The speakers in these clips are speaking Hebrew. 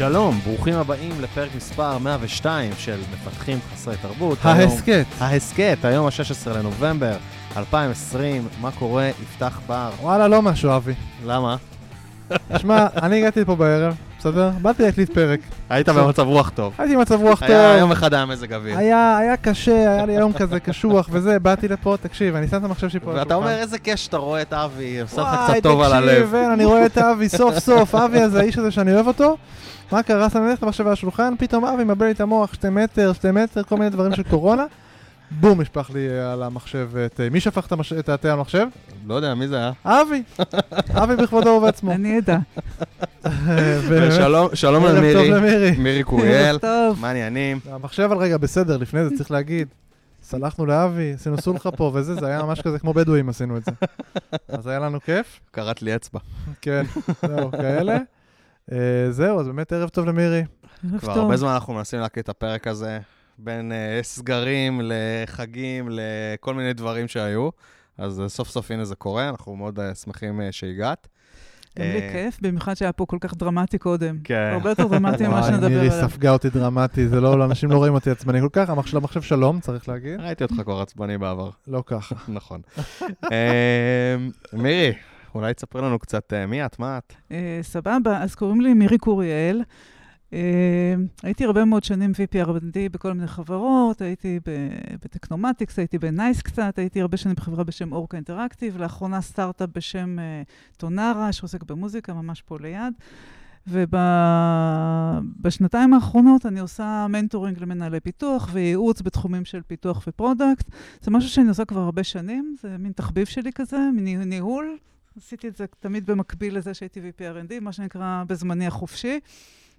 שלום, ברוכים הבאים לפרק מספר 102 של מפתחים חסרי תרבות. ההסכת. ההסכת, היום ה-16 לנובמבר 2020, מה קורה? יפתח בר. וואלה, לא משהו, אבי. למה? שמע, אני הגעתי לפה בערב, בסדר? באתי להקליט פרק. היית במצב רוח טוב. הייתי במצב רוח היה יום טוב. אחד היה מזג אוויר. היה, היה קשה, היה לי יום כזה קשוח וזה, באתי לפה, תקשיב, אני שם את המחשב שלי פה ואתה. אומר, איזה כיף שאתה רואה את אבי, עושה לך וואי, קצת טוב על תקשיב, הלב. אין, אני רואה את אבי סוף סוף, אבי הזה, האיש הזה שאני אוהב אותו. מה קרה? שם לי את המחשב על השולחן, פתאום אבי מבלבל לי את המוח, שתי מטר, שתי מטר, כל מיני דברים של קורונה. בום, נשפך לי אה, על המחשב את... מי שפך את המש- את התה על המחשב? לא יודע, מי זה היה? אבי. אבי בכבודו ובעצמו. אני. ובאמת, ושלום שלום ערב טוב למירי. מירי קוריאל. טוב. מה העניינים? המחשב אבל רגע בסדר, לפני זה צריך להגיד. סלחנו לאבי, עשינו סולחה פה וזה, זה היה ממש כזה כמו בדואים עשינו את זה. אז היה לנו כיף, קראת לי אצבע. כן, זהו, כאלה. אה, זהו, אז באמת ערב טוב למירי. ערב כבר. הרבה זמן אנחנו מנסים להקליט את הפרק הזה, בין אה, סגרים לחגים לכל מיני דברים שהיו. אז אה, סוף סוף הנה זה קורה, אנחנו מאוד אה, שמחים אה, שהגעת. גם לי כיף, במיוחד שהיה פה כל כך דרמטי קודם. כן. הרבה יותר דרמטי ממה שנדבר מירי עליו. ספגה אותי דרמטי, זה לא, אנשים לא רואים אותי עצבני כל כך, המחשב למחשב שלום, צריך להגיד. ראיתי אותך כבר עצבני בעבר, לא ככה. נכון. אה, מירי, אולי תספר לנו קצת מי את, מה את? סבבה, אז קוראים לי מירי קוריאל. אה, הייתי הרבה מאוד שנים VP R&D בכל מיני חברות, הייתי בטכנומטיקס, הייתי בנייס קצת, הייתי הרבה שנים בחברה בשם אורקה אינטראקטיב, לאחרונה סטארט-אפ בשם אה, טונרה, שעוסק במוזיקה, ממש פה ליד. ובשנתיים האחרונות אני עושה mentoring למנהלי פיתוח וייעוץ בתחומים של פיתוח ו product. זה משהו שאני עושה כבר הרבה שנים, זה מין תחביב שלי כזה, מין ניהול. עשיתי את זה תמיד במקביל לזה שהייתי VP R&D, מה שנקרא בזמני החופשי,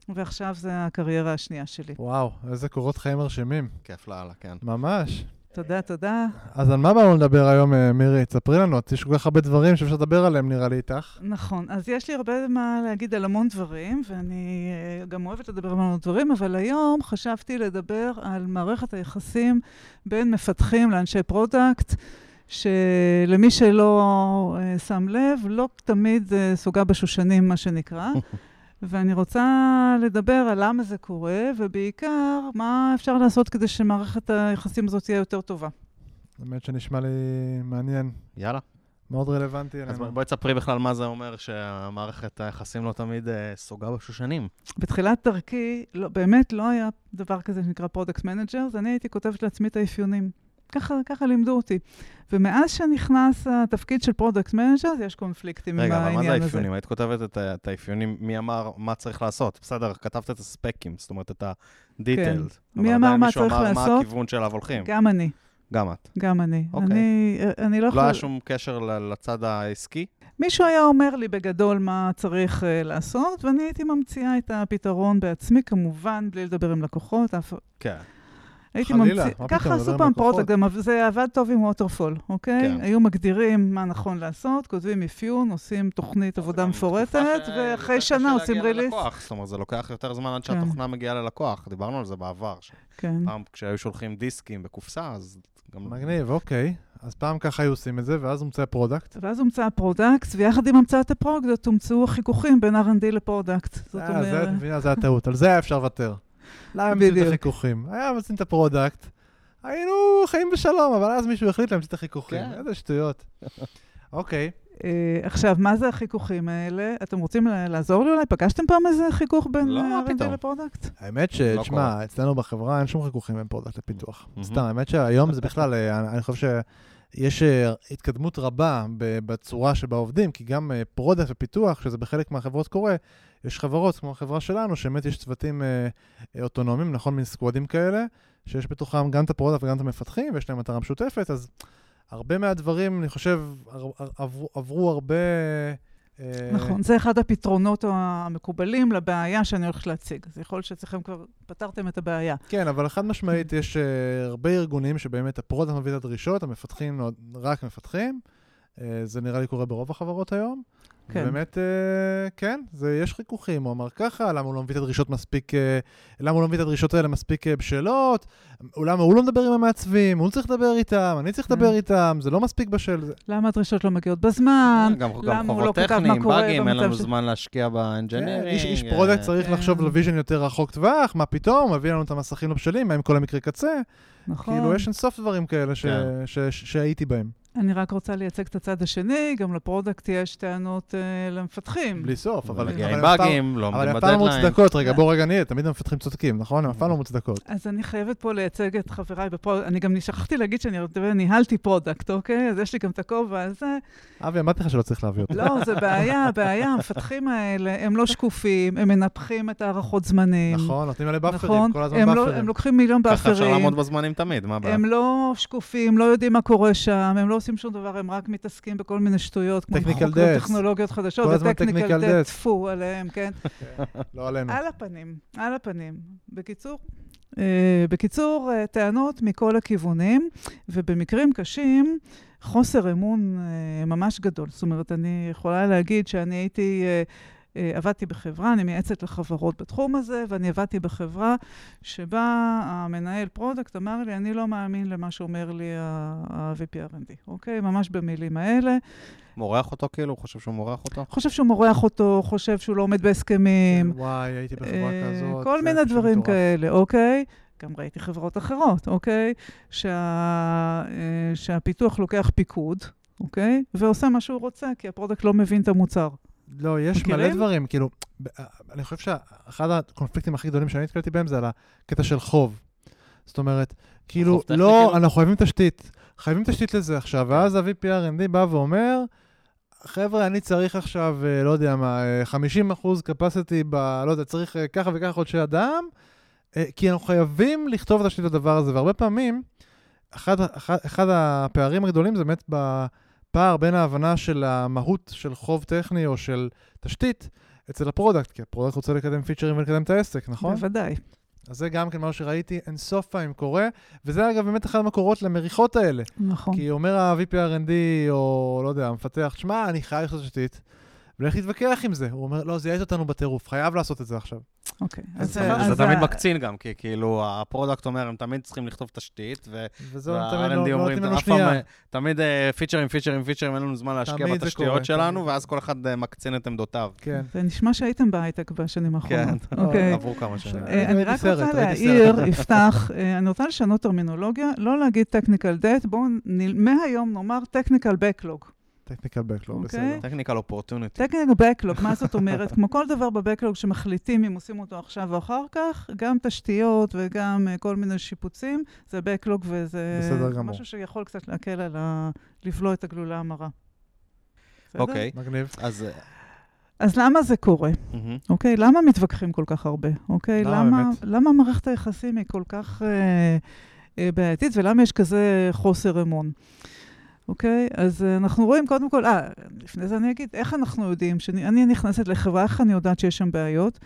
ועכשיו זה הקריירה השנייה שלי. וואו, איזה קורות חיים מרשימים. כיף לאללה, כן. ממש. תודה, תודה. אז על מה באנו לדבר היום, אה, מירי? תספרי לנו, את- יש כל כך הרבה דברים שאפשר לדבר עליהם, נראה לי, איתך. נכון, אז יש לי הרבה מה להגיד על המון דברים, ואני אה, גם אוהבת לדבר על המון דברים, אבל היום חשבתי לדבר על מערכת היחסים בין מפתחים לאנשי product, שלמי שלא אה, שם לב, לא תמיד סוגה בשושנים, מה שנקרא. ואני רוצה לדבר על למה זה קורה, ובעיקר, מה אפשר לעשות כדי שמערכת היחסים הזאת תהיה יותר טובה. באמת שנשמע לי מעניין, יאללה. מאוד רלוונטי אז אלינו. בואי תספרי בכלל מה זה אומר שהמערכת היחסים לא תמיד אה, סוגה בשושנים. בתחילת דרכי, לא, באמת לא היה דבר כזה שנקרא product manager, אז אני הייתי כותבת לעצמי את האפיונים. ככה, ככה לימדו אותי. ומאז שנכנס התפקיד של product manager, יש קונפליקטים עם רגע, העניין אבל הזה. מה זה האפיונים? היית כותבת את את האפיונים, מי אמר מה צריך לעשות? בסדר, כתבת את הספקים, זאת אומרת את ה-detailed. כן. מי אמר מה צריך מה לעשות? הכיוון שאליו הולכים. גם אני, גם את. גם אני. אוקיי. אני, אני לא לא יכולה... היה שום קשר לצד העסקי? מישהו היה אומר לי בגדול מה צריך אה, לעשות, ואני הייתי ממציאה את הפתרון בעצמי, כמובן, בלי לדבר עם לקוחות. אף... כן. הייתי חלילה, ממציא... מה פתאום, ככה עשו עם פעם. product, גם זה עבד טוב עם waterfall, אוקיי? כן. היו מגדירים מה נכון לעשות, כותבים אפיון, עושים תוכנית עבודה מפורטת, ואחרי שנה עושים release. זאת אומרת, זה לוקח יותר זמן עד כן. שהתוכנה מגיעה ללקוח. דיברנו על זה בעבר. כן. פעם כשהיו שולחים דיסקים בקופסה, אז גם... מגניב, אוקיי. אז פעם ככה היו עושים את זה, ואז הומצא product. ואז הומצא ה product, ויחד עם המצאת ה product הומצאו החיכוכים בין R&D ל product. זאת אה, אומרת... זה הטעות. על זה היה אפשר לוותר. למה עושים את בדיוק. החיכוכים? היו ממציאים את ה product, היינו חיים בשלום, אבל אז מישהו החליט להמציא את החיכוכים. כן. איזה שטויות. אוקיי. אה, עכשיו, מה זה החיכוכים האלה? אתם רוצים לעזור לי אולי? פגשתם פעם איזה חיכוך בין לא, אה, R&D. ל product? האמת ש... לא תשמע. אצלנו בחברה אין שום חיכוכים בין product לפיתוח. סתם, האמת שהיום זה בכלל, אה, אני- אני חושב שיש אה, התקדמות רבה בצורה שבה עובדים, כי גם אה, product ופיתוח, שזה בחלק מהחברות קורה, יש חברות כמו החברה שלנו, שבאמת יש צוותים אה, אה, אוטונומיים, נכון, מין סקוואדים כאלה, שיש בתוכם גם את ה product וגם את המפתחים, ויש להם מטרה משותפת, אז הרבה מהדברים, אני חושב, עברו, עברו הרבה... אה, נכון, זה אחד הפתרונות המקובלים לבעיה שאני הולכת להציג. אז יכול להיות שאצלכם כבר פתרתם את הבעיה. כן, אבל חד משמעית יש אה, הרבה ארגונים שבאמת ה product מביא את הדרישות, המפתחים רק מפתחים, אה, זה נראה לי קורה ברוב החברות היום. כן. באמת, אה, כן, זה, יש חיכוכים, הוא אמר ככה, למה הוא לא מביא את הדרישות מספיק, אה, למה הוא לא מביא את הדרישות האלה מספיק אה, בשלות, למה הוא לא מדבר עם המעצבים, הוא צריך לדבר איתם, אני צריך כן. לדבר איתם, זה לא מספיק בשל. זה- למה הדרישות לא מגיעות בזמן? גם, למה גם הוא לא כתב מה טכניים, קורה באגים, אין לנו ש- זמן להשקיע כן, ב engineering. איש, איש אה, product צריך כן. לחשוב ל vision יותר רחוק טווח, מה פתאום, הוא מביא לנו את המסכים לא בשלים, מה עם כל המקרי קצה? נכון. כאילו, יש אינסוף דברים כאלה ש- כן. ש- ש- שהייתי בהם. אני רק רוצה לייצג את הצד השני, גם ל product יש טענות אה, למפתחים. בלי סוף, אבל... מגיע אבל עם הם אף פעם- באגים, לא אבל עומדים הם אף פעם לא בדדליין. מוצדקות, רגע, בוא רגע נהיה, תמיד המפתחים צודקים, נכון? הם אף פעם לא מוצדקות. אז אני חייבת פה לייצג את חבריי ב product. אני גם שכחתי להגיד שאני ניהלתי product, אוקיי? אז יש לי גם את הכובע הזה. אבי, אמרתי לך שלא צריך להביא אותו. לא, זה בעיה, בעיה. המפתחים האלה, הם לא שקופים, הם מנפחים את הערכות זמנים. נכון, נותנים עליה באפרים, נכון? כל הזמן הם לא- באפרים. הם לוקחים מיליון ככה אפשר באפרים. לעמוד בזמנים תמיד, מה הבעיה? הם לא שקופים, לא יודעים מה קורה שם, הם לא עושים שום דבר, הם רק מתעסקים בכל מיני שטויות, כמו debts. טכנולוגיות חדשות, ו technical debt. טפו עליהם, כן? לא עלינו. על הפנים, על הפנים. בקיצור, אה, בקיצור, אה, טענות מכל הכיוונים, ובמקרים קשים, חוסר אמון אה, ממש גדול. זאת אומרת, אני יכולה להגיד שאני הייתי... אה, עבדתי בחברה, אני מייעצת לחברות בתחום הזה, ואני עבדתי בחברה שבה המנהל product אמר לי, אני לא מאמין למה שאומר לי ה-VP R&D, אוקיי? ממש במילים האלה. מורח אותו כאילו? הוא חושב שהוא מורח אותו? חושב שהוא מורח אותו, חושב שהוא לא עומד בהסכמים. וואי, הייתי בחברה אה, כזאת. כל מיני דברים. כאלה, אוקיי? גם ראיתי חברות אחרות, אוקיי? שה, אה, שהפיתוח לוקח פיקוד, אוקיי? ועושה מה שהוא רוצה, כי ה product לא מבין את המוצר. לא, יש מלא? דברים, כאילו, ב- אני חושב שאחד הקונפליקטים הכי גדולים שאני נתקלתי בהם זה על הקטע של חוב. זאת אומרת, כאילו, לא, כאילו? אנחנו חייבים תשתית. חייבים תשתית לזה עכשיו, ואז ה-VP R&D בא ואומר, חבר'ה, אני צריך עכשיו, אה, לא יודע מה, אה, 50% capacity ב... לא יודע, צריך אה, ככה וככה חודשי אדם, אה, כי אנחנו חייבים לכתוב תשתית לדבר הזה, והרבה פעמים, אחד, אחד, אחד הפערים הגדולים זה באמת בפער בין ההבנה של המהות של חוב טכני או של תשתית אצל ה product, כי ה product רוצה לקדם פיצ'רים ולקדם את העסק, נכון? בוודאי. אז זה גם כן משהו שראיתי אין סוף פעמים קורה, וזה אגב באמת אחד המקורות למריחות האלה. נכון. כי אומר ה-VP R&D, או לא יודע, המפתח, שמע, אני חייב לעשות תשתית, ולך להתווכח עם זה. הוא אומר, לא, זה יאט אותנו בטירוף, חייב לעשות את זה עכשיו. אוקיי. אז זה- תמיד מקצין גם, כי כאילו ה product אומר, הם תמיד צריכים לכתוב תשתית, ו- וזהו, הם תמיד לא וה-R&D לא אומרים. אה, תמיד אה, פיצ'רים, פיצ'רים, פיצ'רים, אין לנו זמן להשקיע בתשתיות שלנו. ואז כל אחד אה, מקצין את עמדותיו. כן. זה נשמע שהייתם בהייטק בשנים כן, האחרונות. אוקיי. עברו כמה שנים. אה, אני רק רוצה להעיר. יפתח, אה, אני רוצה לשנות טרמינולוגיה, לא להגיד technical debt, בואו מהיום נאמר technical backlog. טכניקל בקלוג, אוקיי. בסדר. טכניקל אופורטוניטי. technical backlog, מה זאת אומרת? כמו כל דבר בבקלוג שמחליטים אם עושים אותו עכשיו או אחר כך, גם תשתיות וגם אה, כל מיני שיפוצים, זה backlog וזה בסדר גמור. משהו שיכול קצת להקל על ה... לבלוע את הגלולה המרה. אוקיי, מגניב. אז... אה, אז למה זה קורה? מהמם. אוקיי? למה מתווכחים כל כך הרבה? אוקיי? למה למה? למה מערכת היחסים היא כל כך אה, אה, בעייתית, ולמה יש כזה חוסר אמון? אוקיי? אז אה, אנחנו רואים קודם כל, אה, לפני זה אני אגיד, איך אנחנו יודעים, שאני נכנסת לחברה, איך אני יודעת שיש שם בעיות?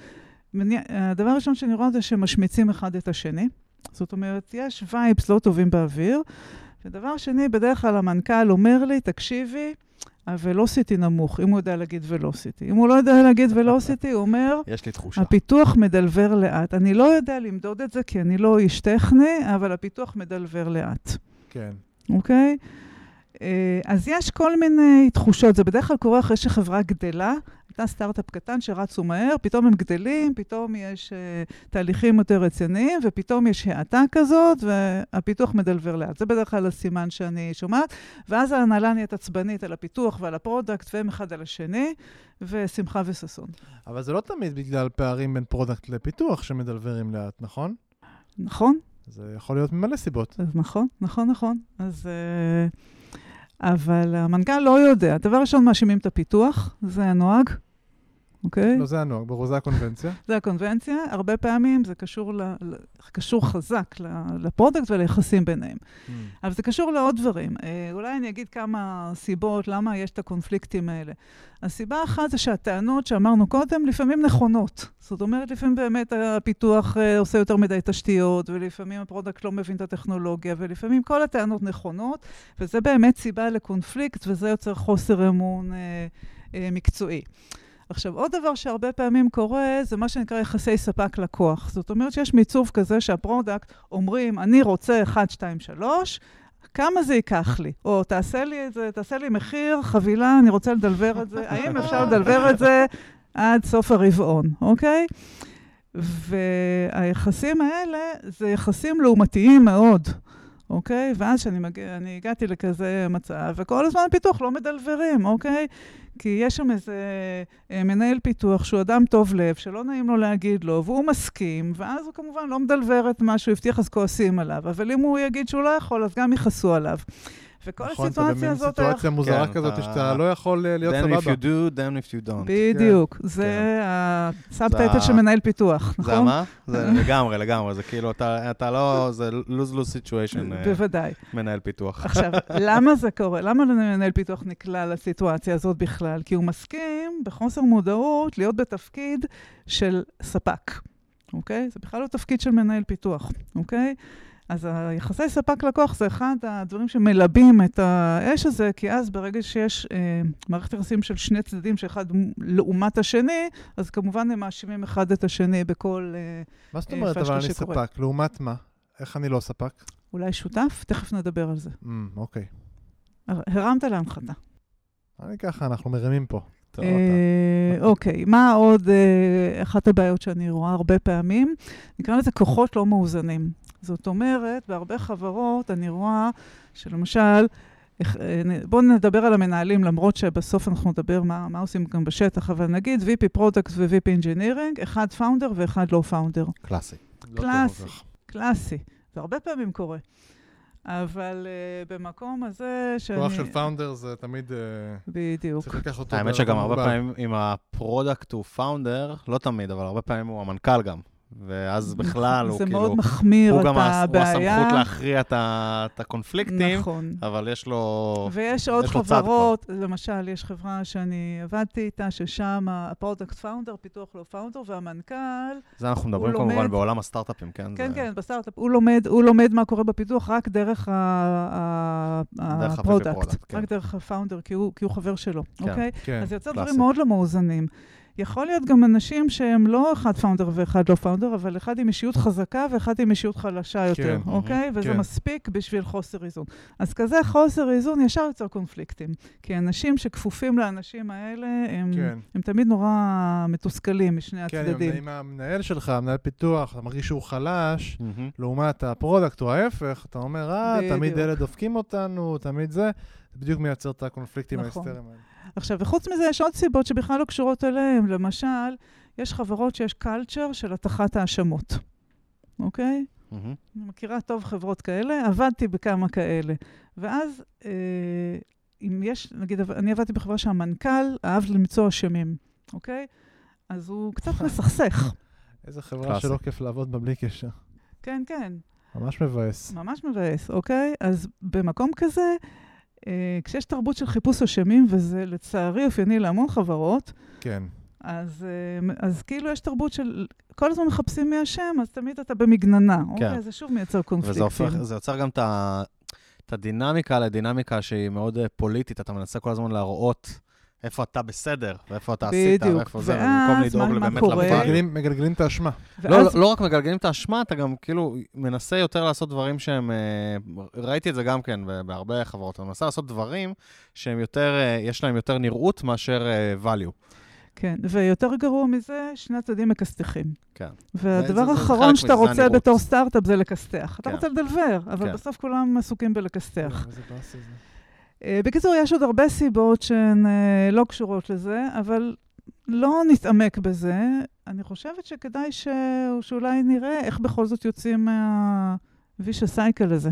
מני- הדבר הראשון שאני רואה זה שמשמיצים אחד את השני. זאת אומרת, יש vibes לא טובים באוויר. ודבר שני, בדרך כלל המנכ"ל אומר לי, תקשיבי, ה velocity נמוך, אם הוא יודע להגיד velocity. אם הוא לא יודע להגיד velocity, הוא אומר, יש לי תחושה. הפיתוח מדלוור לאט. אני לא יודע למדוד את זה כי אני לא איש טכני, אבל הפיתוח מדלוור לאט, כן. אוקיי? אה, אז יש כל מיני תחושות, זה בדרך כלל קורה אחרי שחברה גדלה, הייתה סטארט-אפ קטן שרצו מהר, פתאום הם גדלים, פתאום יש uh, תהליכים יותר רציניים, ופתאום יש האטה כזאת, והפיתוח מדלוור לאט. זה בדרך כלל הסימן שאני שומעת, ואז ההנהלה נהיית עצבנית על הפיתוח ועל ה product, והם אחד על השני, ושמחה וששון. אבל זה לא תמיד בגלל פערים בין product לפיתוח שמדלוורים לאט, נכון? נכון? זה יכול להיות ממלא סיבות. אז נכון, נכון, נכון. אז... Uh, אבל המנכ"ל לא יודע. דבר ראשון, מאשימים את הפיתוח, זה הנוהג, אוקיי? לא, זה הנוהג, ברור, זה הקונבנציה. זה הקונבנציה. הרבה פעמים זה קשור, ל, ל, קשור חזק ל product וליחסים ביניהם. Mm. אבל זה קשור לעוד דברים. אה, אולי אני אגיד כמה סיבות למה יש את הקונפליקטים האלה. הסיבה אחת זה שהטענות שאמרנו קודם לפעמים נכונות. זאת אומרת, לפעמים באמת הפיתוח אה, עושה יותר מדי תשתיות, ולפעמים ה product לא מבין את הטכנולוגיה, ולפעמים כל הטענות נכונות, וזה באמת סיבה לקונפליקט, וזה יוצר חוסר אמון אה, אה, מקצועי. עכשיו, עוד דבר שהרבה פעמים קורה, זה מה שנקרא יחסי ספק-לקוח. זאת אומרת שיש מיצוב כזה שה product אומרים, אני רוצה 1, 2, 3, כמה זה ייקח לי? או תעשה לי את זה, תעשה לי מחיר, חבילה, אני רוצה לדלבר את זה. האם אפשר לדלבר את זה עד סוף הרבעון, אוקיי? והיחסים האלה זה יחסים לעומתיים מאוד, אוקיי? ואז כשאני מגיע, אני הגעתי לכזה מצב, וכל הזמן הפיתוח לא מדלברים, אוקיי? כי יש שם איזה אה, מנהל פיתוח שהוא אדם טוב לב, שלא נעים לו להגיד לו, והוא מסכים, ואז הוא כמובן לא מדלבר את מה שהוא הבטיח, אז כועסים עליו. אבל אם הוא יגיד שהוא לא יכול, אז גם יכעסו עליו. וכל נכון, אתה הסיטואציה במין הזאת... היה- סיטואציה מוזרה כן, כזאת, אתה- שאתה לא יכול אה, להיות Then if סבבה. you do, then if you don't. בדיוק. זה הסאבטייטל זה של מנהל פיתוח, נכון? זה מה? זה לגמרי, לגמרי. זה כאילו, אתה אתה לא... זה lose-lose situation, אה, בוודאי. מנהל פיתוח. עכשיו, למה זה קורה? למה מנהל פיתוח נקלע לסיטואציה הזאת בכלל? כי הוא מסכים, בחוסר מודעות, להיות בתפקיד של ספק, אוקיי? זה בכלל לא תפקיד של מנהל פיתוח, אוקיי? אז היחסי ספק-לקוח זה אחד הדברים שמלבים את האש הזה, כי אז ברגע שיש אה, מערכת יחסים של שני צדדים, שאחד לעומת השני, אז כמובן הם מאשימים אחד את השני בכל אה, מה זאת אה, אומרת, אבל אני שקורה. ספק? לעומת מה? איך אני לא ספק? אולי שותף? תכף נדבר על זה. Mm, אוקיי. הר- הרמת להנחתה. אני ככה, אנחנו מרימים פה. אה, אוקיי, מה עוד אה, אחת הבעיות שאני רואה הרבה פעמים? נקרא לזה כוחות לא מאוזנים. זאת אומרת, בהרבה חברות אני רואה שלמשל, אה, בואו נדבר על המנהלים, למרות שבסוף אנחנו נדבר מה, מה עושים גם בשטח, אבל נגיד VP Product ו-VP Engineering, אחד founder ואחד לא founder. קלאסי. לא טוב קלאסי. קלאסי. זה הרבה פעמים קורה. אבל uh, במקום הזה שאני... כוח של founder זה תמיד... אה, בדיוק. צריך לקחת אותו. האמת שגם הרבה. פעמים, אם ה product הוא founder, לא תמיד, אבל הרבה פעמים הוא המנכ"ל גם. ואז בכלל הוא זה כאילו... מאוד מחמיר את גם הס- הוא הבעיה. הסמכות להכריע את הקונפליקטים, נכון. אבל יש לו... ויש עוד חברות, למשל, יש חברה שאני עבדתי איתה, ששם ה product founder, פיתוח לא founder, והמנכ"ל, זה אנחנו מדברים כמובן לומד- בעולם הסטארט-אפים, כן? כן, זה- כן, בסטארט-אפ, הוא לומד, הוא לומד מה קורה בפיתוח רק דרך ה product, כן. רק דרך ה founder, כי הוא כי הוא חבר שלו, כן. אוקיי? כן. אז זה קלאסי. דברים מאוד לא מאוזנים. יכול להיות גם אנשים שהם לא אחד founder ואחד לא founder, אבל אחד עם אישיות חזקה ואחד עם אישיות חלשה יותר, כן, אוקיי? וזה כן. מספיק בשביל חוסר איזון. אז כזה חוסר איזון ישר יוצר קונפליקטים. כי אנשים שכפופים לאנשים האלה, הם, כן. הם תמיד נורא מתוסכלים משני כן, הצדדים. אם המנהל שלך, המנהל פיתוח, אתה מרגיש שהוא חלש, מהמם. לעומת ה product או ההפך, אתה אומר, אה, תמיד. אלה דופקים אותנו, תמיד זה. זה בדיוק מייצר את הקונפליקטים נכון. ההיסטריים האלה. עכשיו, וחוץ מזה, יש עוד סיבות שבכלל לא קשורות אליהם. למשל, יש חברות שיש קלצ'ר של הטחת האשמות, אוקיי? מהמם. אני מכירה טוב חברות כאלה, עבדתי בכמה כאלה. ואז, אה, אם יש, נגיד, אני עבדתי בחברה שהמנכ"ל אהב למצוא אשמים, אוקיי? אז הוא קצת מסכסך. איזה חברה קלאסי. שלא כיף לעבוד בה בלי קשר. כן, כן, ממש מבאס. ממש מבאס, אוקיי? אז במקום כזה, כשיש תרבות של חיפוש אשמים, וזה לצערי אופייני להמון חברות, כן. אז, אה, אז כאילו יש תרבות של כל הזמן מחפשים מי אשם, אז תמיד אתה במגננה. כן. אוקיי, זה שוב מייצר וזה קונפליקטים. הופך, זה יוצר גם את הדינמיקה לדינמיקה שהיא מאוד אה, פוליטית, אתה מנסה כל הזמן להראות איפה אתה בסדר, ואיפה אתה עשית, בדיוק. ואיפה זה, במקום לדאוג מה- מה באמת קורה? לפאג. מגלגלים- מגלגלים את האשמה. לא, ואז, לא, לא רק מגלגלים את האשמה, אתה גם כאילו מנסה יותר לעשות דברים שהם... אה, ראיתי את זה גם כן בהרבה חברות. אתה מנסה לעשות דברים שהם יותר, אה, יש להם יותר נראות מאשר אה, value. כן, ויותר גרוע מזה, שני הצדדים מכסתחים. כן. והדבר האחרון שאתה רוצה הנראות. בתור סטארט-אפ זה לכסתח. אתה כן. רוצה לדלבר, אבל כן. בסוף כולם עסוקים בלכסתח. כן, איזה באסה זה. אה, בקיצור, יש עוד הרבה סיבות שהן אה, לא קשורות לזה, אבל לא נתעמק בזה. אני חושבת שכדאי ש... שאולי נראה איך בכל זאת יוצאים ה cycle הזה.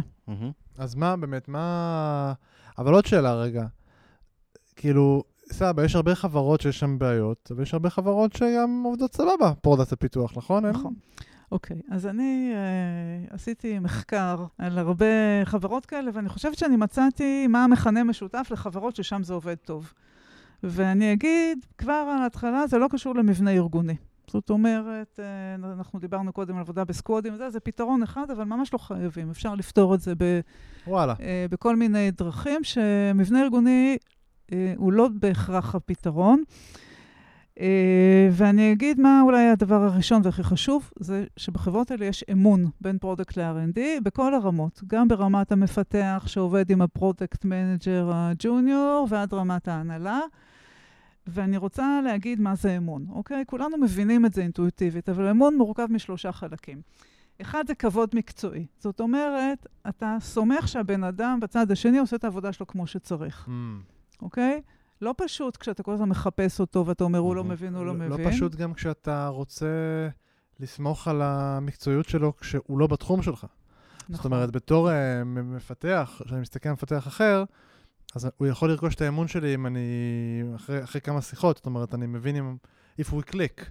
אז מה באמת, מה... אבל עוד שאלה רגע. כאילו, סבבה, יש הרבה חברות שיש שם בעיות, אבל יש הרבה חברות שגם עובדות סבבה, product הפיתוח, נכון? אין- נכון. אוקיי, אז אני אה, עשיתי מחקר על הרבה חברות כאלה, ואני חושבת שאני מצאתי מה המכנה משותף לחברות ששם זה עובד טוב. ואני אגיד, כבר על ההתחלה זה לא קשור למבנה ארגוני. זאת אומרת, אה, אנחנו דיברנו קודם על עבודה ב squadים וזה, זה פתרון אחד, אבל ממש לא חייבים. אפשר לפתור את זה ב, וואלה. אה, בכל מיני דרכים, שמבנה ארגוני אה, הוא לא בהכרח הפתרון. אה, ואני אגיד מה אולי הדבר הראשון והכי חשוב, זה שבחברות האלה יש אמון בין product ל-R&D בכל הרמות, גם ברמת המפתח שעובד עם ה product manager ה junior ועד רמת ההנהלה. ואני רוצה להגיד מה זה אמון, אוקיי? כולנו מבינים את זה אינטואיטיבית, אבל אמון מורכב משלושה חלקים. אחד זה כבוד מקצועי. זאת אומרת, אתה סומך שהבן אדם בצד השני עושה את העבודה שלו כמו שצריך, Mm. אוקיי? לא פשוט כשאתה כל הזמן מחפש אותו ואתה אומר, הוא לא. מבין, הוא לא לא מבין. פשוט גם כשאתה רוצה לסמוך על המקצועיות שלו כשהוא לא בתחום שלך. זאת נכון. אומרת, בתור uh, מפתח, כשאני מסתכל על מפתח אחר, אז הוא יכול לרכוש את האמון שלי אם אני, אחרי, אחרי כמה שיחות, זאת אומרת, אני מבין אם, if we click.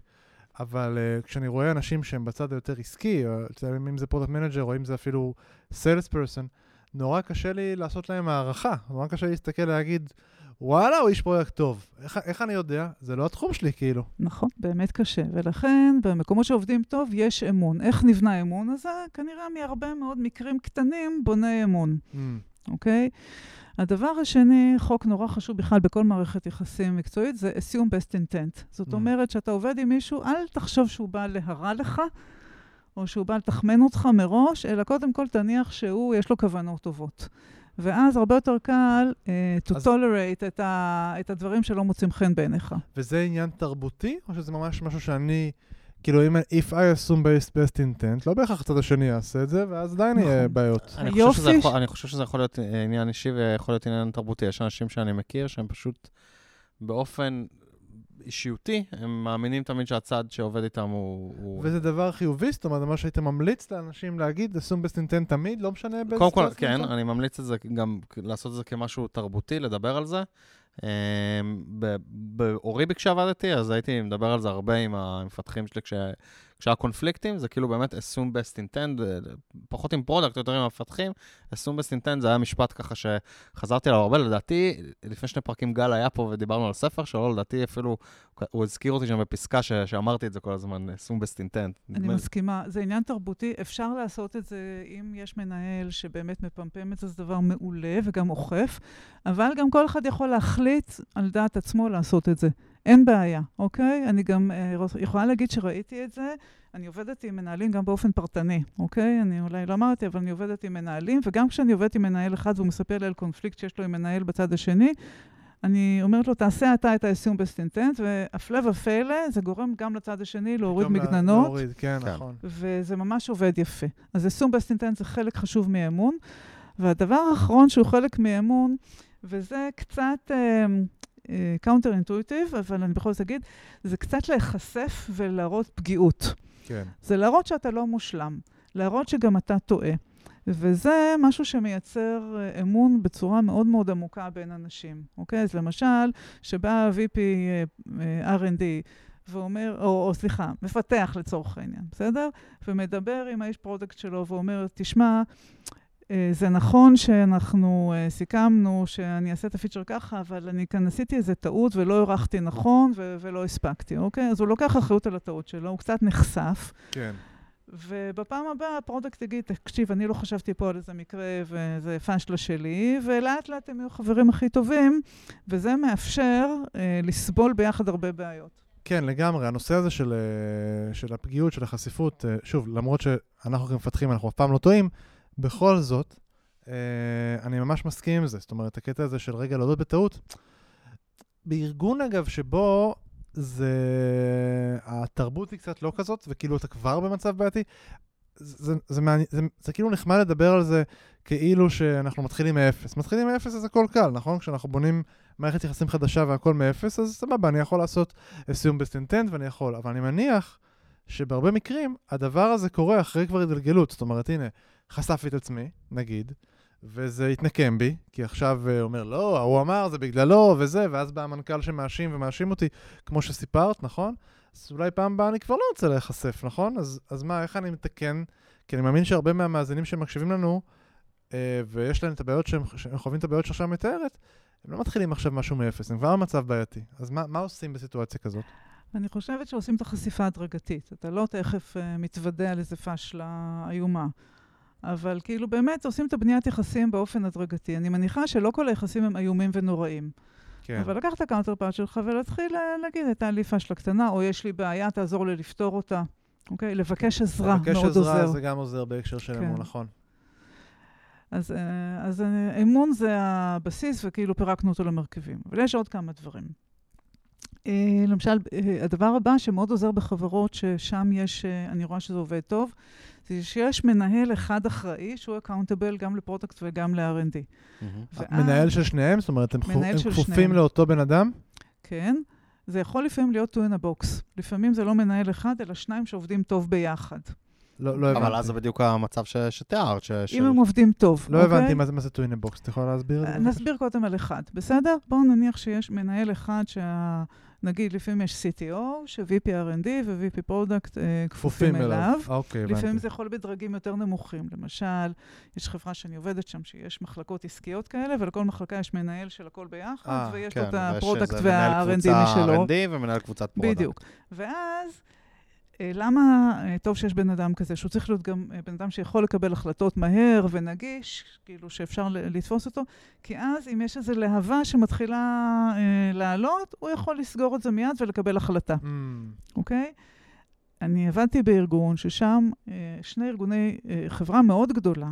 אבל uh, כשאני רואה אנשים שהם בצד היותר עסקי, או, אם זה product manager או אם זה אפילו sales person, נורא קשה לי לעשות להם הערכה. נורא קשה לי להסתכל ולהגיד, וואלה, הוא איש product טוב. איך, איך אני יודע? זה לא התחום שלי, כאילו. נכון, באמת קשה. ולכן, במקומות שעובדים טוב, יש אמון. איך נבנה האמון הזה? כנראה מהרבה מאוד מקרים קטנים בונה אמון, Mm. אוקיי? הדבר השני, חוק נורא חשוב בכלל בכל מערכת יחסים מקצועית, זה assume best intent. זאת Mm. אומרת, שאתה עובד עם מישהו, אל תחשוב שהוא בא להרע לך, או שהוא בא לתחמן אותך מראש, אלא קודם כל תניח שהוא, יש לו כוונות טובות. ואז הרבה יותר קל uh, to אז- tolerate את, ה, את הדברים שלא מוצאים חן בעיניך. וזה עניין תרבותי, או שזה ממש משהו שאני, כאילו, אם, if I assume best, best intent, לא בהכרח הצד השני יעשה את זה, ואז עדיין יהיה נכון. בעיות. אני חושב, שזה יכול, אני חושב שזה יכול להיות עניין אישי ויכול להיות עניין תרבותי. יש אנשים שאני מכיר שהם פשוט באופן אישיותי, הם מאמינים תמיד שהצד שעובד איתם הוא... הוא... וזה דבר חיובי, זאת אומרת, מה שהיית ממליץ לאנשים להגיד, best intent תמיד, לא משנה באיזה קודם כל, כן, נמצא? אני ממליץ את זה גם, לעשות את זה כמשהו תרבותי, לדבר על זה. אמ, ב- באוריביק כשעבדתי, אז הייתי מדבר על זה הרבה עם המפתחים שלי כש... כשהיה קונפליקטים, זה כאילו באמת assume best intent, פחות עם product, יותר עם המפתחים. assume best intent זה היה משפט ככה שחזרתי עליו הרבה, לדעתי, לפני שני פרקים גל היה פה ודיברנו על ספר שלו, לדעתי אפילו, הוא הזכיר אותי שם בפסקה ש... שאמרתי את זה כל הזמן, assume best intent. אני לי- מסכימה. זה עניין תרבותי. אפשר לעשות את זה אם יש מנהל שבאמת מפמפם את זה, זה דבר מעולה וגם אוכף, אבל גם כל אחד יכול להחליט על דעת עצמו לעשות את זה. אין בעיה, אוקיי? אני גם אה, יכולה להגיד שראיתי את זה. אני עובדת עם מנהלים גם באופן פרטני, אוקיי? אני אולי לא אמרתי, אבל אני עובדת עם מנהלים, וגם כשאני עובדת עם מנהל אחד והוא מספר לי על קונפליקט שיש לו עם מנהל בצד השני, אני אומרת לו, תעשה אתה את ה-assume best intent, והפלא ופלא, זה גורם גם לצד השני להוריד מגננות. להוריד, כן, כן. נכון. וזה ממש עובד יפה. אז best intent זה חלק חשוב מאמון. והדבר האחרון שהוא חלק מאמון, וזה קצת counter intuitive, אבל אני בכל זאת אגיד, זה קצת להיחשף ולהראות פגיעות. כן. זה להראות שאתה לא מושלם, להראות שגם אתה טועה. וזה משהו שמייצר אה, אמון בצורה מאוד מאוד עמוקה בין אנשים, אוקיי? אז למשל, שבא ה-VP אה, R&D ואומר, או, או סליחה, מפתח לצורך העניין, בסדר? ומדבר עם האיש product שלו ואומר, תשמע, זה נכון שאנחנו אה, סיכמנו שאני אעשה את הפיצ'ר ככה, אבל אני כאן עשיתי איזה טעות ולא הערכתי נכון ו- ולא הספקתי, אוקיי? אז הוא לוקח אחריות על הטעות שלו, הוא קצת נחשף. כן. ובפעם הבאה ה product יגיד, תקשיב, אני לא חשבתי פה על איזה מקרה וזה פשלה שלי, ולאט לאט הם יהיו חברים הכי טובים, וזה מאפשר אה, לסבול ביחד הרבה בעיות. כן, לגמרי. הנושא הזה של, אה, של הפגיעות, של החשיפות, אה, שוב, למרות שאנחנו כמפתחים, אנחנו אף פעם לא טועים, בכל זאת, אה, אני ממש מסכים עם זה. זאת אומרת, הקטע הזה של רגע להודות בטעות, בארגון, אגב, שבו זה... התרבות היא קצת לא כזאת, וכאילו אתה כבר במצב בעייתי, זה, זה, זה, זה, זה כאילו נחמד לדבר על זה כאילו שאנחנו מתחילים מאפס. מתחילים מאפס אז הכל קל, נכון? כשאנחנו בונים מערכת יחסים חדשה והכל מאפס, אז סבבה, אני יכול לעשות best intent ואני יכול, אבל אני מניח שבהרבה מקרים הדבר הזה קורה אחרי כבר התגלגלות. זאת אומרת, הנה, חשפתי את עצמי, נגיד, וזה התנקם בי, כי עכשיו הוא אומר, לא, ההוא אמר, זה בגללו, וזה, ואז בא המנכ"ל שמאשים ומאשים אותי, כמו שסיפרת, נכון? אז אולי פעם הבאה אני כבר לא רוצה להיחשף, נכון? אז, אז מה, איך אני מתקן? כי אני מאמין שהרבה מהמאזינים שמקשיבים לנו, אה, ויש להם את הבעיות שהם, שהם חווים את הבעיות שעכשיו מתארת, הם לא מתחילים עכשיו משהו מאפס, הם כבר במצב בעייתי. אז מה, מה עושים בסיטואציה כזאת? אני חושבת שעושים את החשיפה הדרגתית. אתה לא תכף uh, מתוודה על איזה פשלה איומה. אבל כאילו באמת עושים את הבניית יחסים באופן הדרגתי. אני מניחה שלא כל היחסים הם איומים ונוראים. כן. אבל לקחת את ה counterpart שלך ולהתחיל אה, להגיד, הייתה לי פשלה קטנה, או יש לי בעיה, תעזור לי לפתור אותה. אוקיי? לבקש עזרה מאוד עוזר. לבקש עזרה זה גם עוזר בהקשר של כן. אמון, נכון. אז, אה, אז אה, אמון זה הבסיס, וכאילו פירקנו אותו למרכיבים. אבל יש עוד כמה דברים. למשל, הדבר הבא שמאוד עוזר בחברות, ששם יש, אני רואה שזה עובד טוב, זה שיש מנהל אחד אחראי, שהוא accountable גם ל product וגם ל-R&D. ואז, מנהל של שניהם? זאת אומרת, הם, הם כפופים. לאותו בן אדם? כן. זה יכול לפעמים להיות two in a box. לפעמים זה לא מנהל אחד, אלא שניים שעובדים טוב ביחד. לא, לא הבנתי. אבל אז זה בדיוק המצב ש, שתיארת. ש, אם ש... הם עובדים טוב, לא אוקיי? הבנתי מה זה, מה זה two in a box, אתה יכול להסביר את זה? נסביר קודם על אחד, בסדר? בואו נניח שיש מנהל אחד שה... נגיד, לפעמים יש CTO, ש-VP R&D ו-VP Product אה, כפופים אליו. אוקיי, הבנתי. לפעמים זה יכול בדרגים יותר נמוכים. למשל, יש חברה שאני עובדת שם, שיש מחלקות עסקיות כאלה, ולכל מחלקה יש מנהל של הכל ביחד, אה, אה, ויש כן, את ה product וה-R&D משלו. מנהל קבוצה R&D ומנהל קבוצת product. בדיוק. ואז... אה, למה אה, טוב שיש בן אדם כזה, שהוא צריך להיות גם אה, בן אדם שיכול לקבל החלטות מהר ונגיש, כאילו שאפשר לתפוס אותו? כי אז אם יש איזו להבה שמתחילה אה, לעלות, הוא יכול לסגור את זה מיד ולקבל החלטה, mm. אוקיי? אני עבדתי בארגון ששם אה, שני ארגוני, אה, חברה מאוד גדולה,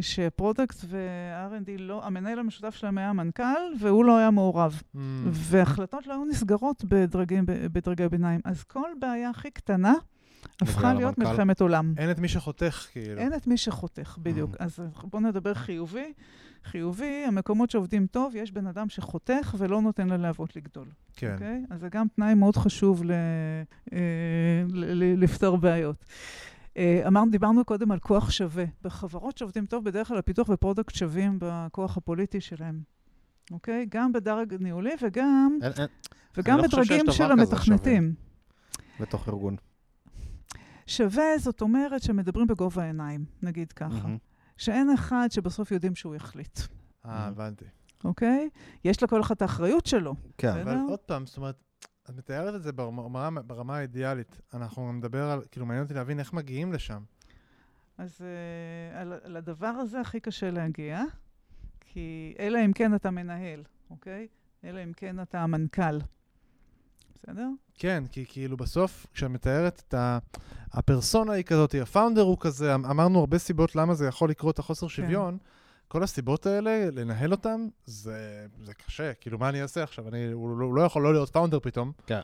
ש product ו-R&D לא, המנהל המשותף שלהם היה המנכ"ל, והוא לא היה מעורב. Mm. והחלטות לא היו נסגרות בדרגים, בדרגי ביניים. אז כל בעיה הכי קטנה הפכה להיות המנכ"ל. מלחמת עולם. אין את מי שחותך, כאילו. אין את מי שחותך, בדיוק. Mm. אז בואו נדבר חיובי. חיובי, המקומות שעובדים טוב, יש בן אדם שחותך ולא נותן ללהבות לגדול. כן. Okay? אוקיי? אז זה גם תנאי מאוד חשוב ל, אה, לפתור בעיות. אה, אמרנו, דיברנו קודם על כוח שווה. בחברות שעובדים טוב, בדרך כלל הפיתוח ו product שווים בכוח הפוליטי שלהם. אוקיי? גם בדרג ניהולי וגם, אין, אין. וגם לא בדרגים של המתכנתים. בתוך ארגון. שווה, זאת אומרת שמדברים בגובה העיניים, נגיד ככה. Mm-hmm. שאין אחד שבסוף יודעים שהוא יחליט. אה, הבנתי. אוקיי? יש לכל אחד את האחריות שלו. כן. אבל עוד פעם, זאת אומרת, את מתארת את זה ברמה, ברמה האידיאלית. אנחנו נדבר על, כאילו, מעניין אותי להבין איך מגיעים לשם. אז uh, על, על הדבר הזה הכי קשה להגיע, כי אלא אם כן אתה מנהל, אוקיי? אלא אם כן אתה המנכ"ל. בסדר? כן, כי כאילו בסוף, כשאת מתארת את ה... הפרסונה היא כזאת, הפאונדר הוא כזה, אמ-, אמרנו הרבה סיבות למה זה יכול לקרות, החוסר כן. שוויון. כל הסיבות האלה, לנהל אותן, זה, זה קשה. כאילו, מה אני אעשה עכשיו? אני, הוא, לא, הוא לא יכול לא להיות founder פתאום. כן.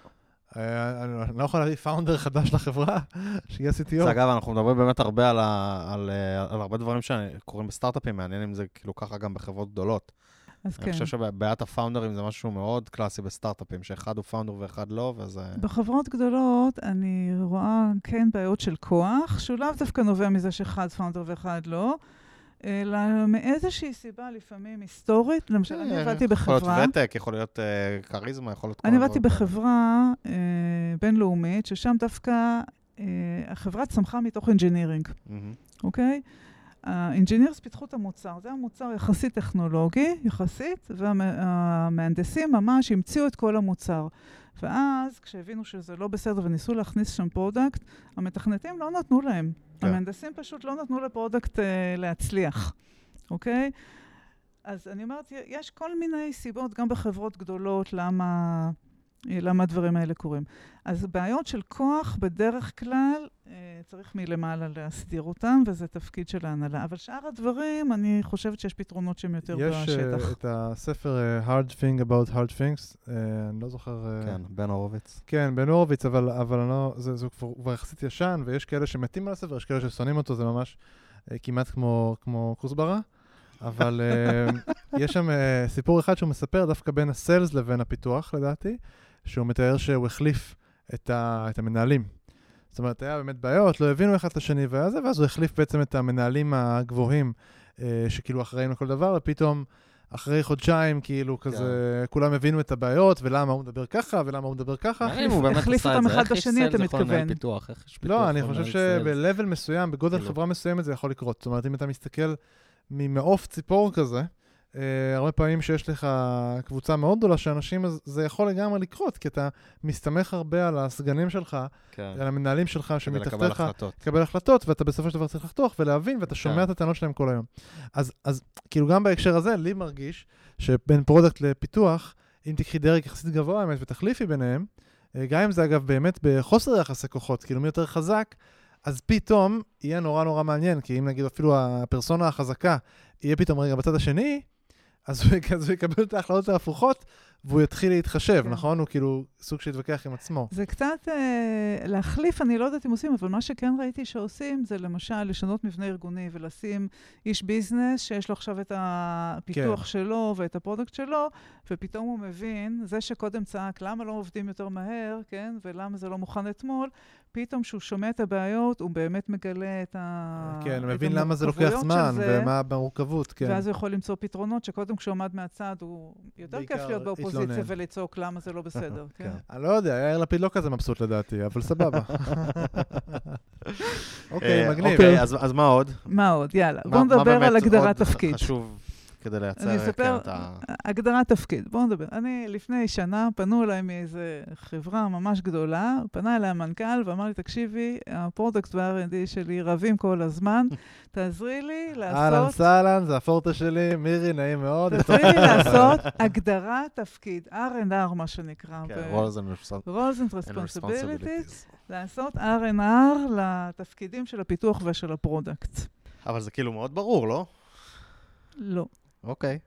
אה, אני לא יכול להביא founder חדש לחברה, שיהיה CTO. זה אגב, אנחנו מדברים באמת הרבה על, ה, על, אה, על הרבה דברים שקורים בסטארט-אפים, מעניין אם זה כאילו ככה גם בחברות גדולות. אז אני כן. חושב שבעיית ה founderים זה משהו מאוד קלאסי בסטארט-אפים, שאחד הוא founder ואחד לא, וזה... בחברות גדולות אני רואה כן בעיות של כוח, שהוא לאו דווקא נובע מזה שאחד founder ואחד לא. אלא מאיזושהי סיבה, לפעמים היסטורית. למשל, אני אה, עבדתי בחברה... יכול להיות ותק, יכול להיות אה, כריזמה, יכול להיות... אני עבדתי בחברה אה, בינלאומית, ששם דווקא החברה צמחה מתוך engineering, אוקיי? ה engineers פיתחו את המוצר, זה היה מוצר יחסית טכנולוגי, יחסית, והמהנדסים ממש המציאו את כל המוצר. ואז, כשהבינו שזה לא בסדר וניסו להכניס שם product, המתכנתים לא נתנו להם. כן. המהנדסים פשוט לא נתנו ל product uh, להצליח, אוקיי? אז אני אומרת, יש כל מיני סיבות, גם בחברות גדולות, למה... למה הדברים האלה קורים. אז בעיות של כוח, בדרך כלל, אה, צריך מלמעלה להסדיר אותם, וזה תפקיד של ההנהלה. אבל שאר הדברים, אני חושבת שיש פתרונות שהם יותר יש בשטח. יש uh, את הספר uh, Hard Thing About Hard Things, uh, אני לא זוכר... Uh, כן, בן הורוביץ. כן, בן הורוביץ, אבל, אבל אני לא, זה, זה כבר, כבר יחסית ישן, ויש כאלה שמתים על הספר, יש כאלה ששונאים אותו, זה ממש uh, כמעט כמו, כמו כוסברה. אבל uh, יש שם uh, סיפור אחד שהוא מספר דווקא בין הסיילס לבין הפיתוח, לדעתי. שהוא מתאר שהוא החליף את, ה, את המנהלים. זאת אומרת, היה באמת בעיות, לא הבינו אחד את השני וזה, ואז הוא החליף בעצם את המנהלים הגבוהים אה, שכאילו אחראים לכל דבר, ופתאום אחרי חודשיים, כאילו, כזה, כולם הבינו את הבעיות, ולמה הוא מדבר ככה, ולמה הוא מדבר ככה. אם הוא באמת החליף אותם זה. אחד בשני, אתה מתכוון. פיתוח? איך איש פיתוח לא, אני חושב? שב-level מסוים, בגודל כאילו. חברה מסוימת זה יכול לקרות. זאת אומרת, אם אתה מסתכל ממעוף ציפור כזה, אה, הרבה פעמים שיש לך קבוצה מאוד גדולה של אנשים, אז זה יכול לגמרי לקרות, כי אתה מסתמך הרבה על הסגנים שלך, כן, על המנהלים שלך לקבל שמתחתיך, החלטות. לקבל החלטות, ואתה בסופו של דבר צריך לחתוך ולהבין, ואתה שומע כן. את הטענות שלהם כל היום. אז, אז כאילו גם בהקשר הזה, לי מרגיש שבין product לפיתוח, אם תקחי דרג יחסית גבוה, האמת, ותחליפי ביניהם, אה, גם אם זה אגב באמת בחוסר יחסי כוחות, כאילו מי יותר חזק, אז פתאום יהיה נורא נורא מעניין, כי אם נגיד אפילו הפרסונה החזקה יהיה פתאום רגע בצד השני, אז הוא, יקבל את ההחלטות ההפוכות, והוא יתחיל להתחשב, כן. נכון? הוא כאילו סוג של יתווכח עם עצמו. זה קצת אה, להחליף, אני לא יודעת אם עושים, אבל מה שכן ראיתי שעושים, זה למשל לשנות מבנה ארגוני ולשים איש ביזנס שיש לו עכשיו את הפיתוח כן. שלו ואת ה product שלו, ופתאום הוא מבין, זה שקודם צעק למה לא עובדים יותר מהר, כן, ולמה זה לא מוכן אתמול, פתאום כשהוא שומע את הבעיות, הוא באמת מגלה את ה... כן, הוא מבין למה זה לוקח זמן, ומה המורכבות, כן. ואז הוא יכול למצוא פתרונות שקודם כשהוא עמד מהצד, הוא יותר כיף להיות באופוזיציה התלונן. ולצעוק למה זה לא בסדר, כן. אני לא יודע, יאיר לפיד לא כזה מבסוט לדעתי, אבל סבבה. אוקיי, אה, מגניב. אוקיי, אז אז מה עוד? מה עוד? יאללה, מה נדבר על הגדרת עוד תפקיד. חשוב כדי לייצר אני כן, אספר, את ה... הגדרת תפקיד, בואו נדבר. אני, לפני שנה, פנו אליי מאיזה חברה ממש גדולה, פנה אליי המנכ"ל ואמר לי, תקשיבי, ה product וה-R&D שלי רבים כל הזמן, תעזרי לי אהלן לעשות... סהלן, זה הפורטה שלי, מירי, נעים מאוד. תעזרי לי לעשות הגדרת תפקיד, R&R מה שנקרא. כן, roles and responsibilities. לעשות R&R לתפקידים של הפיתוח ושל ה product. אבל זה כאילו מאוד ברור, לא? לא. אוקיי.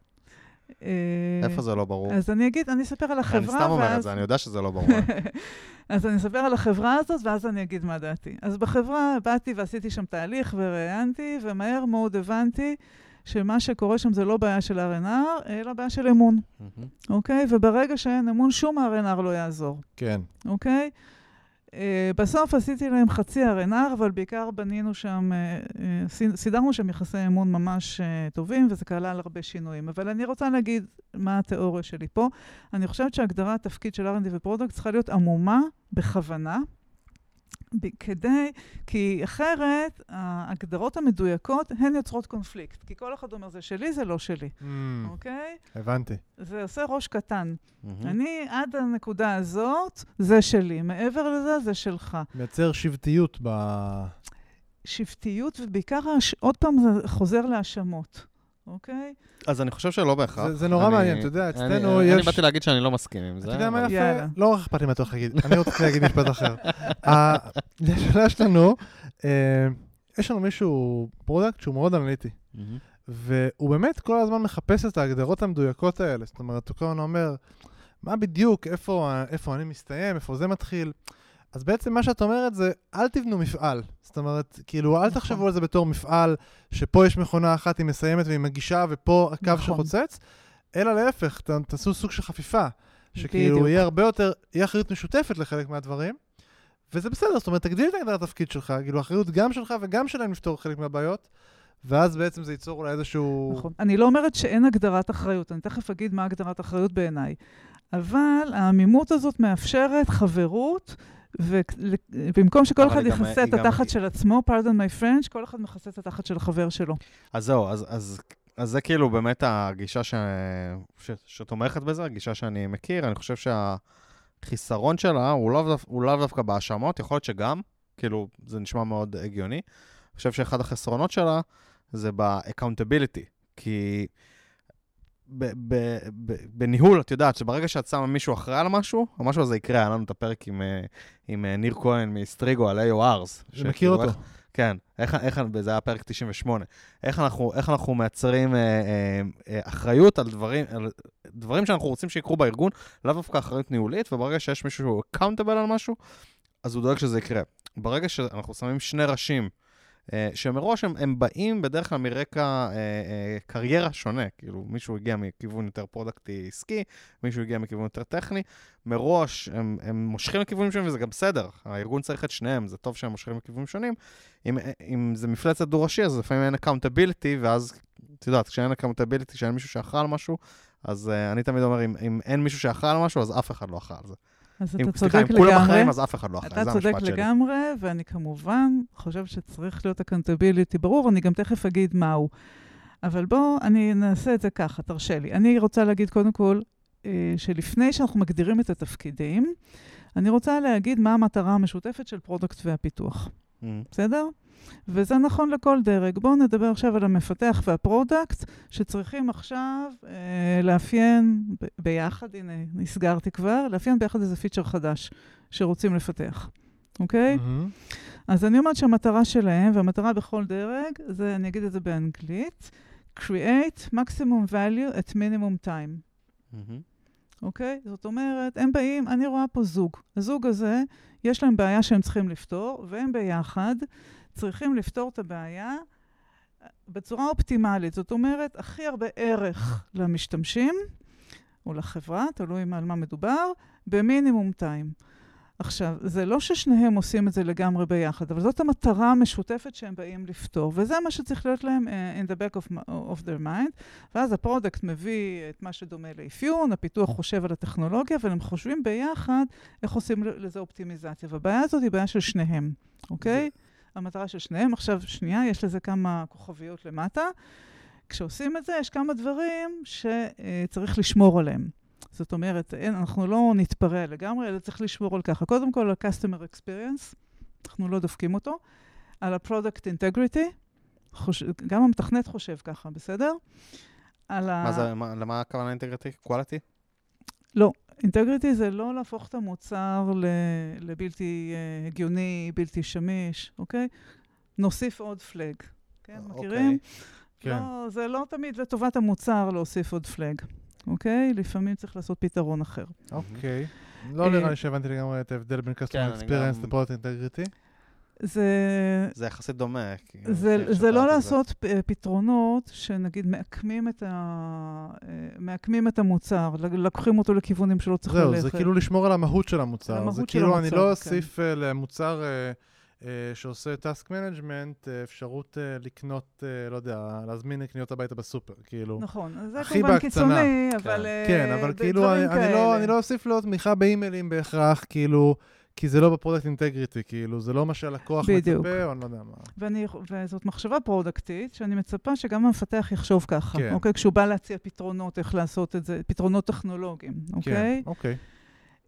אה, איפה זה לא ברור? אז אני אגיד, אני אספר על החברה, אני סתם אומר את זה, אני יודע שזה לא ברור. אז אני אספר על החברה הזאת, ואז אני אגיד מה דעתי. אז בחברה באתי ועשיתי שם תהליך וראיינתי, ומהר מאוד הבנתי שמה שקורה שם זה לא בעיה של R&R, אלא בעיה של אמון. אוקיי? וברגע שאין אמון, שום R&R לא יעזור, כן. אוקיי? בסוף עשיתי להם חצי R&R, אבל בעיקר בנינו שם, uh, uh, סידרנו שם יחסי אמון ממש טובים, וזה כלל הרבה שינויים. אבל אני רוצה להגיד מה התיאוריה שלי פה. אני חושבת שהגדרת תפקיד של R&D ו product צריכה להיות עמומה בכוונה, כדי, כי אחרת ההגדרות המדויקות הן יוצרות קונפליקט. כי כל אחד אומר, זה שלי, זה לא שלי, Mm, אוקיי? הבנתי. זה עושה ראש קטן. מהמם. אני, עד הנקודה הזאת, זה שלי. מעבר לזה, זה שלך. מייצר שבטיות ב... שבטיות, ובעיקר, הש... עוד פעם, זה חוזר להאשמות, אוקיי? אז אני חושב שלא בהכרח. זה- זה נורא אני- מעניין, אתה יודע, אני- אצלנו אני יש- באתי להגיד שאני לא מסכים עם זה. אתה יודע מה יפה? יאללה. לא רק אכפת לי מה אתה הולך להגיד, אני רוצה להגיד משפט אחר. השאלה שלנו, אה, יש לנו מישהו, product שהוא מאוד אנליטי. והוא באמת כל הזמן מחפש את ההגדרות המדויקות האלה. זאת אומרת, הוא כל הזמן אומר, מה בדיוק, איפה, איפה אני מסתיים, איפה זה מתחיל. אז בעצם מה שאת אומרת זה, אל תבנו מפעל. זאת אומרת, כאילו, אל נכון. תחשבו על זה בתור מפעל, שפה יש מכונה אחת, היא מסיימת והיא מגישה, ופה הקו נכון. שחוצץ, אלא להפך, ת, תעשו סוג של חפיפה. שכאילו בדיוק. יהיה הרבה יותר, יהיה אחריות משותפת לחלק מהדברים, וזה בסדר, זאת אומרת, תגדיל את הגדרת התפקיד שלך, כאילו, אחריות גם שלך וגם שלהם לפתור חלק מהבעיות, ואז בעצם זה ייצור אולי איזשהו... נכון. אני לא אומרת שאין הגדרת אחריות, אני תכף אגיד מה הגדרת אחריות בעיניי. אבל העמימות הזאת מאפשרת חברות, ובמקום שכל אחד יכסה את גם- התחת של עצמו, pardon my French, כל אחד מכסה את התחת של החבר שלו. אז זהו, אז, אז, אז זה כאילו באמת הגישה ש... ש... שתומכת בזה, הגישה שאני מכיר. אני חושב שהחיסרון שלה הוא לאו, דו... הוא לאו דווקא בהאשמות, יכול להיות שגם, כאילו, זה נשמע מאוד הגיוני. אני חושב שאחד החסרונות שלה זה ב-accountability, כי ב- ב- ב- בניהול, את יודעת, שברגע שאת שמה מישהו אחראי על משהו, המשהו הזה יקרה, היה לנו את הפרק עם, אה, עם אה, ניר כהן מסטריגו על AORs. אני מכיר אותו. איך, כן, איך, איך, זה היה פרק 98. איך אנחנו, איך אנחנו מייצרים אה, אה, אה, אחריות על דברים, על דברים שאנחנו רוצים שיקרו בארגון, לאו דווקא אחריות ניהולית, וברגע שיש מישהו שהוא accountable על משהו, אז הוא דואג שזה יקרה. ברגע שאנחנו שמים שני ראשים, שמראש הם, הם באים בדרך כלל מרקע אה, אה, קריירה שונה, כאילו מישהו הגיע מכיוון יותר פרודקטי עסקי, מישהו הגיע מכיוון יותר טכני, מראש הם, הם מושכים לכיוונים שונים וזה גם בסדר, הארגון צריך את שניהם, זה טוב שהם מושכים לכיוונים שונים. אם, אם זה מפלצת דו-ראשי, אז לפעמים אין accountability, ואז את יודעת, כשאין accountability, כשאין מישהו שאכל משהו, אז uh, אני תמיד אומר, אם, אם אין מישהו שאכל על משהו, אז אף אחד לא אכל זה. אז אם, אתה סליחה, צודק אם כולם לגמרי. אחראים, אז אף אחד לא אתה זה צודק המשפט שלי. לגמרי, ואני כמובן חושבת שצריך להיות accountability ברור, אני גם תכף אגיד מהו. אבל בואו, אני נעשה את זה ככה, תרשה לי. אני רוצה להגיד קודם כל, אה, שלפני שאנחנו מגדירים את התפקידים, אני רוצה להגיד מה המטרה המשותפת של product והפיתוח, Mm. בסדר? וזה נכון לכל דרג. בואו נדבר עכשיו על המפתח וה product, שצריכים עכשיו אה, לאפיין ב- ביחד, הנה, נסגרתי כבר, לאפיין ביחד איזה פיצ'ר חדש שרוצים לפתח, אוקיי? מהמם. אז אני אומרת שהמטרה שלהם, והמטרה בכל דרג, זה, אני אגיד את זה באנגלית, create maximum value at minimum time. מהמם. אוקיי? זאת אומרת, הם באים, אני רואה פה זוג. הזוג הזה, יש להם בעיה שהם צריכים לפתור, והם ביחד צריכים לפתור את הבעיה בצורה אופטימלית. זאת אומרת, הכי הרבה ערך למשתמשים, או לחברה, תלוי על מה מדובר, במינימום טיים. עכשיו, זה לא ששניהם עושים את זה לגמרי ביחד, אבל זאת המטרה המשותפת שהם באים לפתור, וזה מה שצריך להיות להם uh, in the back of, of their mind. ואז ה product מביא את מה שדומה לאפיון, הפיתוח חושב על הטכנולוגיה, אבל הם חושבים ביחד איך עושים לזה אופטימיזציה. והבעיה הזאת היא בעיה של שניהם, אוקיי? המטרה של שניהם. עכשיו, שנייה, יש לזה כמה כוכביות למטה. כשעושים את זה, יש כמה דברים שצריך לשמור עליהם. זאת אומרת, אין, אנחנו לא נתפרע לגמרי, אלא צריך לשמור על ככה. קודם כל, על customer experience, אנחנו לא דופקים אותו. על ה-product integrity, חוש... גם המתכנת חושב ככה, בסדר? על ה... מה זה, מה- למה הכוונה אינטגריטי? קואליטי? לא, אינטגריטי זה לא להפוך את המוצר ל... לבלתי uh, הגיוני, בלתי שמיש, אוקיי? נוסיף עוד פלאג. כן, אוקיי. מכירים? כן. לא, זה לא תמיד לטובת המוצר להוסיף עוד פלאג, אוקיי? לפעמים צריך לעשות פתרון אחר. אוקיי. לא אה, נראה לי שהבנתי לגמרי את ההבדל בין כן, customer אני experience ל-product integrity. זה, זה יחסית דומה. כי- זה, זה לא לעשות פ- פתרונות שנגיד מעקמים את, ה, אה, מעקמים את המוצר, לקחים אותו לכיוונים שלא צריך זהו, ללכת. זה כאילו לשמור על המהות של המוצר. המהות זה של כאילו, אני המוצר, לא כן. אוסיף אה, למוצר אה, שעושה task management אה, אפשרות לקנות, לא יודע, להזמין קניות הביתה בסופר, כאילו. נכון, אז זה כמובן בהקצנה. קיצוני, אבל... כן, אבל ד- כאילו, אני, אני, לא. אני לא אוסיף לו תמיכה באימיילים בהכרח, כאילו, כי זה לא ב product integrity, כאילו, זה לא מה שהלקוח בדיוק. מצפה, או אני לא יודע מה. ואני, וזאת מחשבה פרודקטית, שאני מצפה שגם המפתח יחשוב ככה, כן. אוקיי? כשהוא בא להציע פתרונות, איך לעשות את זה, פתרונות טכנולוגיים, אוקיי? כן, אוקיי.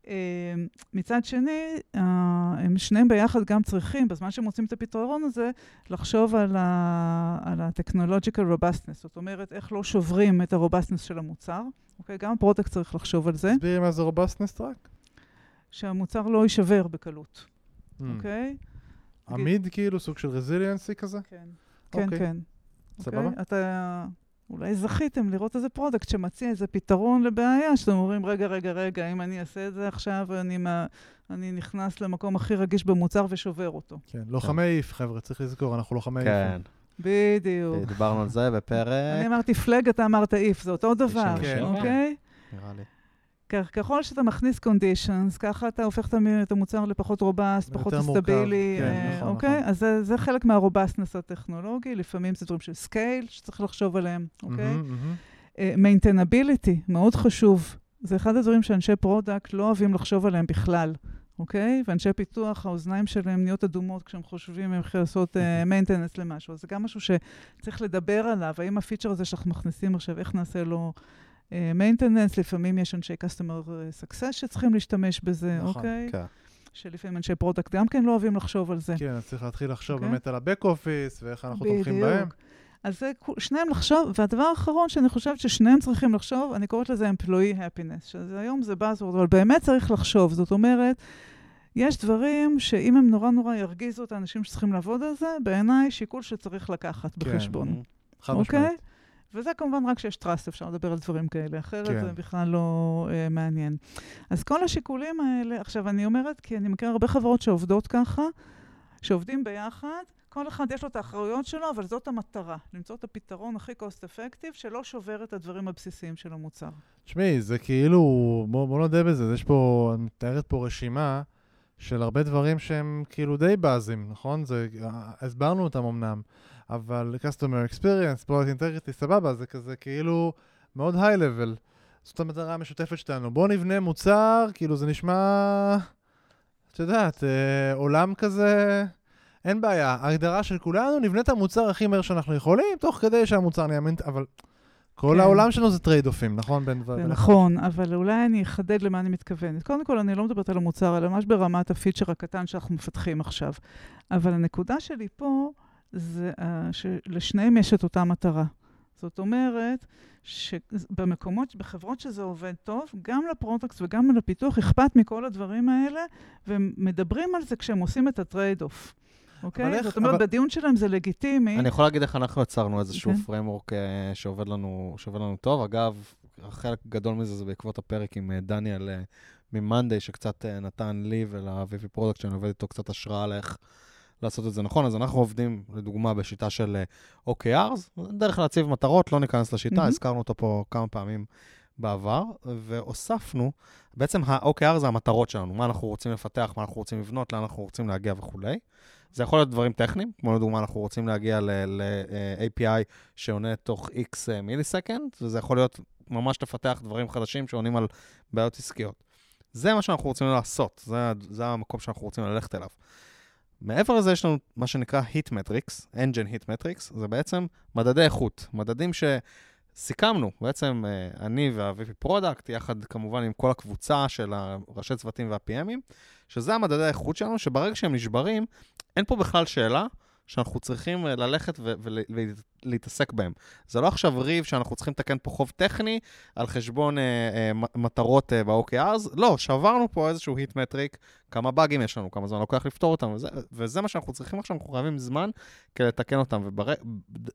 אה, מצד שני, הם שניהם ביחד גם צריכים, בזמן שהם מוצאים את הפתרון הזה, לחשוב על ה- על ה-technological robustness, זאת אומרת, איך לא שוברים את ה-robustness של המוצר, אוקיי? גם ה product צריך לחשוב על זה, תסבירי מה זה robustness רק. שהמוצר לא יישבר בקלות, Hmm. אוקיי? עמיד, כאילו, סוג של resiliency כזה? כן, כן, אוקיי. כן. סבבה. אוקיי? אתה... אולי זכיתם לראות איזה product שמציע איזה פתרון לבעיה, שאתם אומרים, רגע, רגע, רגע, אם אני אעשה את זה עכשיו, אני, מה... אני נכנס למקום הכי רגיש במוצר ושובר אותו. כן, לוחמי if, חבר'ה, צריך לזכור, אנחנו לוחמי. if. כן, בדיוק. דיברנו על זה בפרק, אני אמרתי פלג, אתה אמרת if, זה אותו דבר, כן. אוקיי? נראה לי. ככל שאתה מכניס conditions, ככה אתה הופך את המ- את המוצר לפחות robust, פחות. סטבילי, כן, אה, נכון, אוקיי? נכון. אז זה- זה חלק מה robustness הטכנולוגי, לפעמים זה דברים של scale שצריך לחשוב עליהם, אוקיי? מהמם, מהמם. maintainability, מאוד חשוב. זה אחד הדברים שאנשי product לא אוהבים לחשוב עליהם בכלל, אוקיי? ואנשי פיתוח, האוזניים שלהם נהיות אדומות כשהם חושבים איך לעשות maintenance למשהו. אז זה גם משהו שצריך לדבר עליו. האם הפיצ'ר הזה שאנחנו מכניסים עכשיו, איך נעשה לו maintenance? לפעמים יש אנשי customer success שצריכים להשתמש בזה, נכון, אוקיי? כן. שלפעמים אנשי product גם כן לא אוהבים לחשוב על זה. כן, אז צריך להתחיל לחשוב אוקיי. באמת על ה-back office, ואיך אנחנו תומכים בהם. אז זה שניהם לחשוב, והדבר האחרון שאני חושבת ששניהם צריכים לחשוב, אני קוראת לזה employee happiness, שהיום זה buzzword, אבל באמת צריך לחשוב. זאת אומרת, יש דברים שאם הם נורא נורא ירגיזו את האנשים שצריכים לעבוד על זה, בעיניי שיקול שצריך לקחת כן. בחשבון. חד אוקיי? משמעית. וזה כמובן רק כשיש trust, אפשר לדבר על דברים כאלה, אחרת כן. זה בכלל לא uh, מעניין. אז כל השיקולים האלה, עכשיו אני אומרת, כי אני מכירה הרבה חברות שעובדות ככה, שעובדים ביחד, כל אחד יש לו את האחריות שלו, אבל זאת המטרה, למצוא את הפתרון הכי cost effective, שלא שובר את הדברים הבסיסיים של המוצר. תשמעי, זה כאילו, בוא, בוא נודה בזה, יש פה, את מתארת פה רשימה של הרבה דברים שהם כאילו די באזים, נכון? זה, הסברנו אותם אמנם, אבל Customer Experience, Product Integrity, סבבה, זה כזה כאילו מאוד היי-לבל. זאת המטרה המשותפת שלנו. בואו נבנה מוצר, כאילו זה נשמע, את יודעת, אה, עולם כזה, אין בעיה. ההגדרה של כולנו, נבנה את המוצר הכי מהר שאנחנו יכולים, תוך כדי שהמוצר נהיה מנט... אבל כל כן. העולם שלנו זה trade off ים, נכון? בין בין- נכון, אבל אולי אני אחדד למה אני מתכוונת. קודם כל, אני לא מדברת על המוצר, אלא ממש ברמת הפיצ'ר הקטן שאנחנו מפתחים עכשיו. אבל הנקודה שלי פה, זה אה, שלשניהם יש את אותה מטרה. זאת אומרת, שבמקומות, בחברות שזה עובד טוב, גם ל product וגם לפיתוח אכפת מכל הדברים האלה, והם מדברים על זה כשהם עושים את ה trade-off. אוקיי? איך- זאת אומרת, אבל- בדיון שלהם זה לגיטימי. אני יכול להגיד איך אנחנו יצרנו איזשהו כן. framework אה, שעובד לנו, שעובד לנו טוב. אגב, חלק גדול מזה זה בעקבות הפרק עם אה, דניאל מ monday, שקצת נתן לי ול-VP product, שאני עובד איתו קצת השראה על איך לעשות את זה נכון. אז אנחנו עובדים, לדוגמה, בשיטה של אה, OKRs, דרך להציב מטרות, לא ניכנס לשיטה, מהמם. הזכרנו אותו פה כמה פעמים בעבר, והוספנו, בעצם ה-OKR זה המטרות שלנו, מה אנחנו רוצים לפתח, מה אנחנו רוצים לבנות, לאן אנחנו רוצים להגיע וכולי. זה יכול להיות דברים טכניים, כמו לדוגמה, אנחנו רוצים להגיע ל-API שעונה תוך X millisecond, וזה יכול להיות ממש לפתח דברים חדשים שעונים על בעיות עסקיות. זה מה שאנחנו רוצים לעשות, זה, זה המקום שאנחנו רוצים ללכת אליו. מעבר לזה יש לנו מה שנקרא Health Metrics, Engine Health Metrics, זה בעצם מדדי איכות, מדדים שסיכמנו, בעצם אה, אני וה-VP product, יחד כמובן עם כל הקבוצה של הראשי צוותים וה-PMים, שזה המדדי האיכות שלנו, שברגע שהם נשברים, אין פה בכלל שאלה שאנחנו צריכים אה, ללכת ולהתעסק בהם. זה לא עכשיו ריב שאנחנו צריכים לתקן פה חוב טכני על חשבון אה, אה, מטרות אה, ב-OKRs, לא, שברנו פה איזשהו היט מטריק, כמה באגים יש לנו, כמה זמן לוקח לפתור אותם, וזה, וזה מה שאנחנו צריכים עכשיו, אנחנו חייבים זמן כדי לתקן אותם,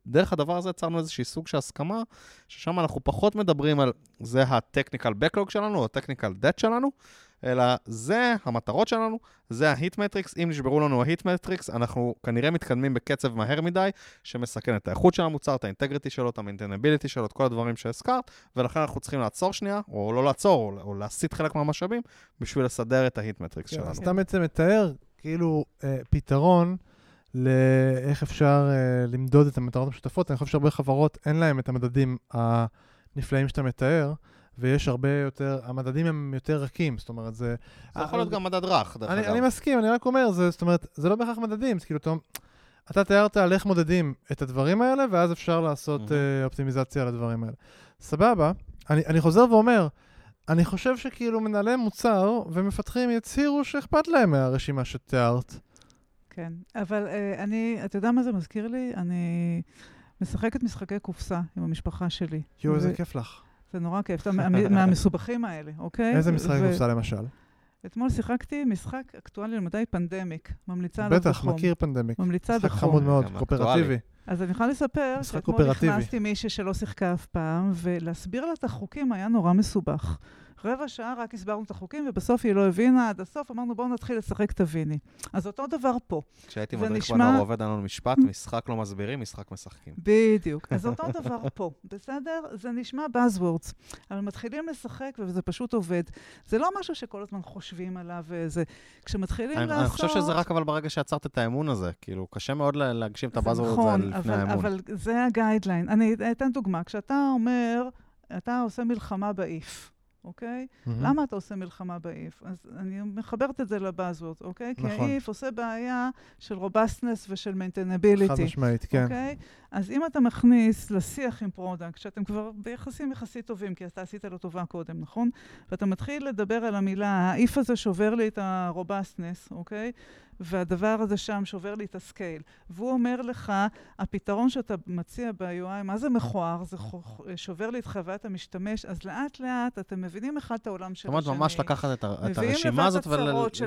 ודרך הדבר הזה יצרנו איזושהי סוג של הסכמה, ששם אנחנו פחות מדברים על זה ה-technical backlog שלנו, או ה-technical debt שלנו, אלא זה המטרות שלנו, זה ה-hit metrics. אם נשברו לנו ה-hit metrics, אנחנו כנראה מתקדמים בקצב מהר מדי, שמסכן את האיכות של המוצר, את האינטגריטי שלו, את ה-maintainability שלו, את כל הדברים שהזכרת, ולכן אנחנו צריכים לעצור שנייה, או לא לעצור, או, או להסיט חלק מהמשאבים, בשביל לסדר את ה-hit metrics כן, שלנו. אז אתה בעצם מתאר כאילו אה, פתרון לאיך אפשר אה, למדוד את המטרות המשותפות. אני חושב שהרבה חברות אין להם את המדדים הנפלאים שאתה מתאר, ויש הרבה יותר, המדדים הם יותר רכים, זאת אומרת, זה... זה יכול להיות גם מדד רך, דרך אני, אגב. אני מסכים, אני רק אומר, זה, זאת אומרת, זה לא בהכרח מדדים, זה כאילו, אתה, אתה תיארת על איך מודדים את הדברים האלה, ואז אפשר לעשות מהמם. uh, אופטימיזציה על הדברים האלה. סבבה, אני, אני חוזר ואומר, אני חושב שכאילו מנהלי מוצר ומפתחים יצהירו שאכפת להם מהרשימה שתיארת. כן, אבל uh, אני, אתה יודע מה זה מזכיר לי? אני משחקת משחקי קופסה עם המשפחה שלי. יואו, איזה ו- כיף לך. זה נורא כיף, אתה מה- מהמסובכים האלה, אוקיי? איזה משחק ו- קופסה למשל? אתמול שיחקתי משחק אקטואלי למדי פנדמיק, ממליצה עליו בטח, בחום. מכיר פנדמיק. ממליצה משחק בחום. חמוד מאוד, קואופרטיבי. אז אני יכולה לספר משחק שאתמול. נכנסתי מישהי שלא שיחקה אף פעם, ולהסביר לה את החוקים היה נורא מסובך. רבע שעה רק הסברנו את החוקים, ובסוף היא לא הבינה עד הסוף, אמרנו בואו נתחיל לשחק, תביני. אז אותו דבר פה. כשהייתי מדריך נשמע- בנוער עובד, היה לנו משפט, משחק לא מסבירים, משחק משחקים. בדיוק. אז אותו דבר פה, בסדר? זה נשמע Buzzwords, אבל מתחילים לשחק וזה פשוט עובד. זה לא משהו שכל הזמן חושבים עליו וזה. כשמתחילים אני, לעשות... אני חושב שזה רק אבל ברגע שיצרת את האמון הזה, כאילו, קשה מאוד לה- להגשים את הבאזוורד נכון, הזה לפני אבל, האמון. אבל זה הגיידליין. אני אתן דוגמה. כשאתה אומר, אתה עושה מלחמה באיף, אוקיי? מהמם. למה אתה עושה מלחמה באיף? אז אני מחברת את זה לבאזוורד, אוקיי? כי נכון. האיף עושה בעיה של robustness ושל maintainability. חד משמעית, כן. אוקיי? אז אם אתה מכניס לשיח עם product, שאתם כבר ביחסים יחסית טובים, כי אתה עשית לו טובה קודם, נכון? ואתה מתחיל לדבר על המילה, ה if הזה שובר לי את ה robustness, אוקיי? והדבר הזה שם שובר לי את ה scale. והוא אומר לך, הפתרון שאתה מציע ב-UI, מה זה מכוער? זה שובר לי את חוויית המשתמש, אז לאט-לאט אתם מבינים אחד את העולם של זאת השני. אומרת, ממש לקחת את, ה- את מביאים הרשימה הזאת,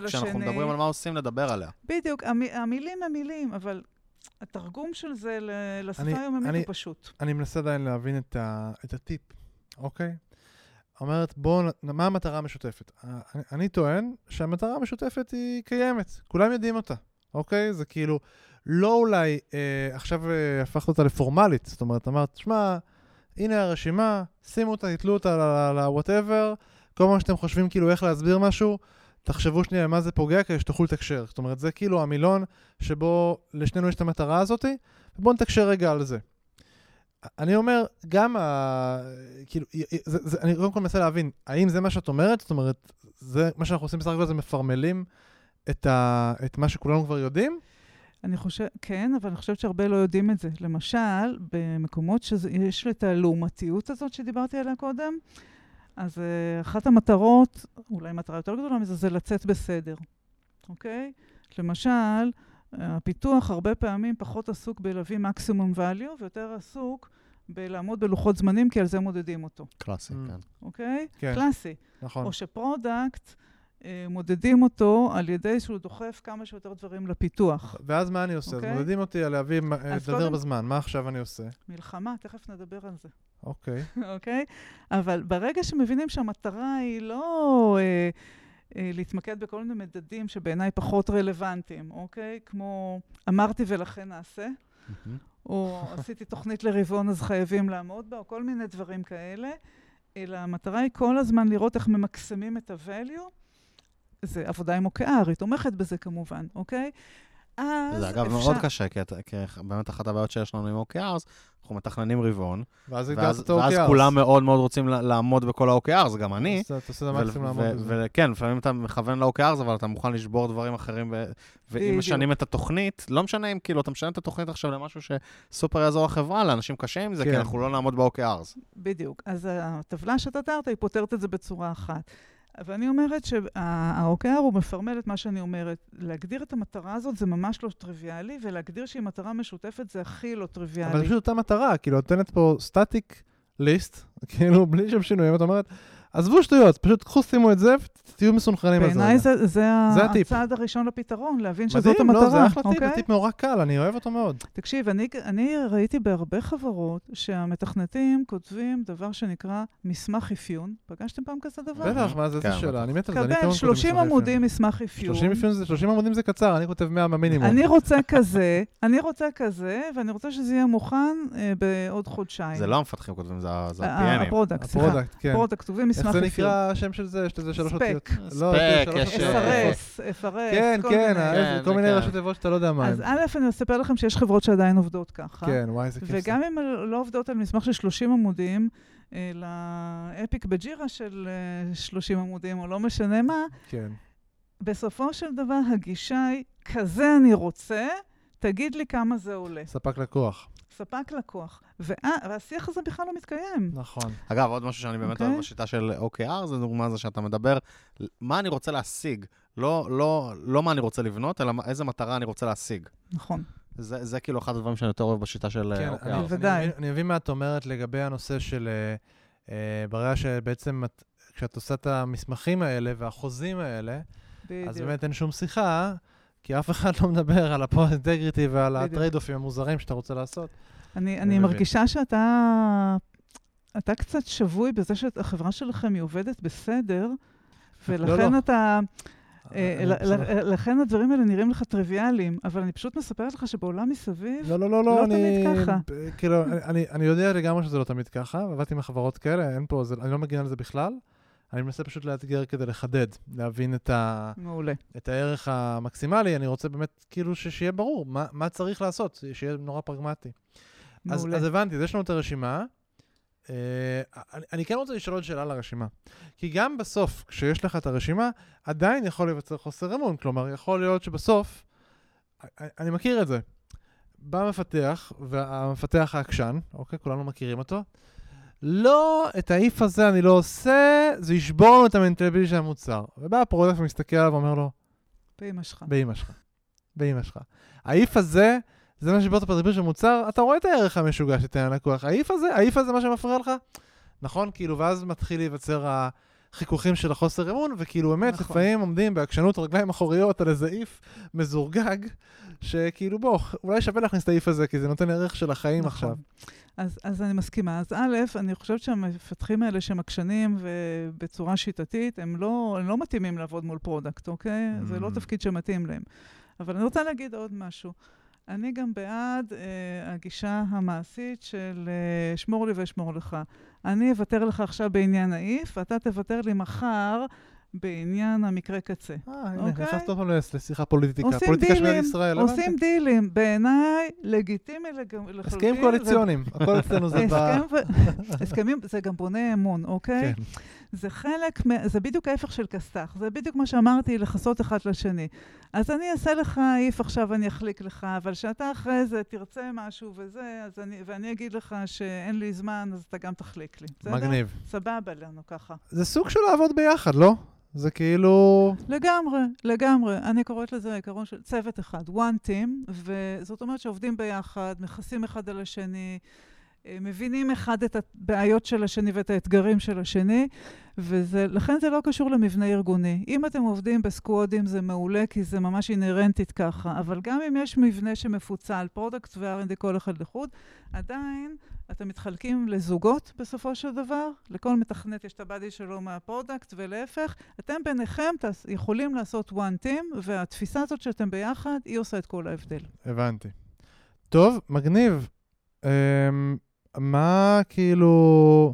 וכשאנחנו. מדברים על מה עושים, לדבר עליה. בדיוק, המ- המילים הם מילים, אבל התרגום של זה לשפה אני- הוא פשוט. אני מנסה עדיין להבין את, ה, את הטיפ, אוקיי? אומרת, בואו, מה המטרה המשותפת? אה, אני, אני טוען שהמטרה המשותפת היא קיימת, כולם יודעים אותה, אוקיי? זה כאילו, לא אולי אה, עכשיו אה, הפכת אותה לפורמלית, זאת אומרת, אמרת, שמע, הנה הרשימה, שימו אותה, תתלו אותה ל-whatever, כל מה שאתם חושבים כאילו איך להסביר משהו, תחשבו שנייה מה זה פוגע כדי שתוכלו לתקשר. זאת אומרת, זה כאילו המילון שבו לשנינו יש את המטרה הזאתי, ובואו נתקשר רגע על זה. אני אומר, גם ה... כאילו, זה, זה, אני קודם כל מנסה להבין, האם זה מה שאת אומרת? זאת אומרת, זה מה שאנחנו עושים בסך הכל זה מפרמלים את, ה, את מה שכולנו כבר יודעים? אני חושבת, כן, אבל אני חושבת שהרבה לא יודעים את זה. למשל, במקומות שיש את הלעומתיות הזאת שדיברתי עליה קודם, אז uh, אחת המטרות, אולי מטרה יותר גדולה מזה, זה לצאת בסדר, אוקיי? למשל, הפיתוח הרבה פעמים פחות עסוק בלהביא מקסימום value, ויותר עסוק בלעמוד בלוחות זמנים, כי על זה מודדים אותו. קלאסי, mm. כן. אוקיי? כן. קלאסי. נכון. או ש product, אה, מודדים אותו על ידי שהוא דוחף כמה שיותר דברים לפיתוח. ואז מה אני עושה? Okay. אז אוקיי? מודדים אותי על להביא, לדבר. בזמן. מה עכשיו אני עושה? מלחמה, תכף נדבר על זה. אוקיי. Okay. אוקיי? okay? אבל ברגע שמבינים שהמטרה היא לא... אה, להתמקד בכל מיני מדדים שבעיניי פחות רלוונטיים, אוקיי? כמו אמרתי ולכן נעשה, או עשיתי תוכנית לרבעון אז חייבים לעמוד בה, או כל מיני דברים כאלה, אלא המטרה היא כל הזמן לראות איך ממקסמים את ה-value. זה עבודה עם OKR, היא תומכת בזה כמובן, אוקיי? אז זה אגב אפשר... מאוד קשה, כי, כי באמת אחת הבעיות שיש לנו עם OKRs, אנחנו מתכננים רבעון, ואז, ואז, ואז כולם מאוד מאוד רוצים לעמוד בכל ה-OKRs, גם אני. אז אתה עושה את המקסימום לעמוד בזה. וכן, לפעמים אתה מכוון ל-OKRs, אבל אתה מוכן לשבור דברים אחרים, ואם משנים את התוכנית, לא משנה אם כאילו אתה משנה את התוכנית עכשיו למשהו שסופר יעזור לחברה, לאנשים קשה עם זה, כן. כי אנחנו לא נעמוד ב-OKRs. בדיוק. אז הטבלה שאתה תיארת, היא פותרת את זה בצורה אחת. ואני אומרת שה-OKR הוא מפרמל את מה שאני אומרת. להגדיר את המטרה הזאת זה ממש לא טריוויאלי, ולהגדיר שהיא מטרה משותפת זה הכי לא טריוויאלי. אבל פשוט אותה מטרה, כאילו, נותנת פה סטטיק ליסט, כאילו, בלי שום שינויים, את אומרת, עזבו שטויות, פשוט קחו, שימו את זה, ותהיו מסונכרנים על זה. בעיניי זה, זה, זה הצעד הראשון לפתרון, להבין שזאת מדהים, המטרה. מדהים, לא, זה אחלה טיפ, זה טיפ נורא קל, אני אוהב אותו מאוד. תקשיב, אני, אני ראיתי בהרבה חברות שהמתכנתים כותבים דבר שנקרא מסמך אפיון. פגשתם פעם כזה דבר? בטח, מה זה, איזה כן, שאלה, אני מת על זה, קבל 30 עמודים מסמך אפיון. 30 עמודים זה קצר, אני כותב 100 במינימום. אני רוצה כזה, אני רוצה כזה, ואני רוצה שזה יהיה מוכן אה, בעוד חודשיים. זה לא המפתחים כותבים, זה ה-PMים. ה product, סליחה. ה product, כתובים אפיון. איך זה נקרא השם של זה? יש לזה שלוש אותיות. spec. spec, יש... FRS, FRS. כן, כן, כל מיני ראשי תיבות שאתה לא יודע מה הם. אז א', אני אספר לכם שיש חברות שעדיין עובדות ככה. כן, וואי, איזה כיף זה. וגם אם לא עובדות על מסמך של 30 עמודים, ל epic ב Jira של 30 עמודים, או לא משנה מה, כן. בסופו של דבר הגישה היא, כזה אני רוצה, תגיד לי כמה זה עולה. ספק לקוח. ספק לקוח. והשיח הזה בכלל לא מתקיים. נכון. אגב, עוד משהו שאני באמת okay. אוהב אוקיי. בשיטה של OKR, זה דוגמה זה שאתה מדבר, מה אני רוצה להשיג. לא, לא, לא מה אני רוצה לבנות, אלא איזה מטרה אני רוצה להשיג. נכון. זה, זה כאילו אחד הדברים שאני יותר אוהב בשיטה של כן, OKR. אני, בוודאי. אני, מבין מה את אומרת לגבי הנושא של, uh, uh, ברגע שבעצם את, כשאת עושה את המסמכים האלה והחוזים האלה, בדיוק. אז באמת אין שום שיחה. כי אף אחד לא מדבר על ה post integrity ועל ה trade-off ים המוזרים שאתה רוצה לעשות. אני, אני מרגישה שאתה אתה קצת שבוי בזה שהחברה שלכם היא עובדת בסדר, ולכן לא, לא. אתה... אה, לכן הדברים האלה נראים לך טריוויאליים, אבל אני פשוט מספרת לך שבעולם מסביב, לא, לא, לא, לא, תמיד ככה. כאילו, אני יודע לגמרי שזה לא תמיד ככה, עבדתי עם חברות כאלה, אין פה, אני לא מגן על זה בכלל. אני מנסה פשוט לאתגר כדי לחדד, להבין את, ה... מעולה. את הערך המקסימלי. אני רוצה באמת, כאילו, שיהיה ברור מה, מה צריך לעשות, שיהיה נורא פרגמטי. אז, אז הבנתי, אז יש לנו את הרשימה. Uh, אני, אני כן רוצה לשאול עוד שאלה על הרשימה. כי גם בסוף, כשיש לך את הרשימה, עדיין יכול להיווצר חוסר אמון. כלומר, יכול להיות שבסוף, אני, אני מכיר את זה. בא מפתח, והמפתח העקשן, אוקיי? כולנו מכירים אותו. לא, את ה if הזה אני לא עושה, זה ישבור לנו את ה maintainability של המוצר. ובא ה product ומסתכל עליו ואומר לו, באמא שלך. באמא שלך. באמא שלך. ה if הזה, זה מה שישבור את ה maintainability של המוצר, אתה רואה את הערך המשוגע שייתן ללקוח. ה if הזה, ה if הזה מה שמפריע לך? נכון? כאילו, ואז מתחיל להיווצר החיכוכים של החוסר אמון, וכאילו באמת, נכון. לפעמים עומדים בעקשנות רגליים אחוריות על איזה if מזורגג, שכאילו בוא, אולי שווה להכניס את ה if הזה, כי זה נותן ערך של החיים נכון. עכשיו. אז, אז אני מסכימה. אז א', אני חושבת שהמפתחים האלה שהם עקשנים ובצורה שיטתית, הם לא, הם לא מתאימים לעבוד מול product, אוקיי? Mm. זה לא mm. תפקיד שמתאים להם. אבל אני רוצה להגיד עוד משהו. אני גם בעד אה, הגישה המעשית של אה, שמור לי ואשמור לך. אני אוותר לך עכשיו בעניין ה if, ואתה תוותר לי מחר בעניין המקרה קצה. אה, הנה. נכנסת עוד פעם לשיחה פוליטיקה. עושים פוליטיקה של דילים, ישראל, עושים. דילים. בעיניי, לגיטימי לג- לחלוטין. הסכמים קואליציוניים, הכל אצלנו זה ב... הסכמים, זה גם בונה אמון, אוקיי? כן. זה חלק, זה בדיוק ההפך של כסת"ח. זה בדיוק מה שאמרתי, לכסות אחד לשני. אז אני אעשה לך העיף עכשיו, אני אחליק לך, אבל שאתה אחרי זה תרצה משהו וזה, אז אני, ואני אגיד לך שאין לי זמן, אז אתה גם תחליק לי. בסדר? מגניב. סבבה לנו ככה. זה סוג של לעבוד ביחד, לא? זה כאילו... לגמרי, לגמרי. אני קוראת לזה העיקרון של צוות אחד, one team, וזאת אומרת שעובדים ביחד, מכסים אחד על השני, מבינים אחד את הבעיות של השני ואת האתגרים של השני, ולכן זה לא קשור למבנה ארגוני. אם אתם עובדים ב squad ים זה מעולה, כי זה ממש אינהרנטית ככה, אבל גם אם יש מבנה שמפוצל, product ו-R&D כל אחד לחוד, עדיין אתם מתחלקים לזוגות בסופו של דבר, לכל מתכנת יש את ה buddy שלו מה product, ולהפך, אתם ביניכם יכולים לעשות one team, והתפיסה הזאת שאתם ביחד, היא עושה את כל ההבדל. הבנתי. טוב, מגניב. אמ, מה כאילו...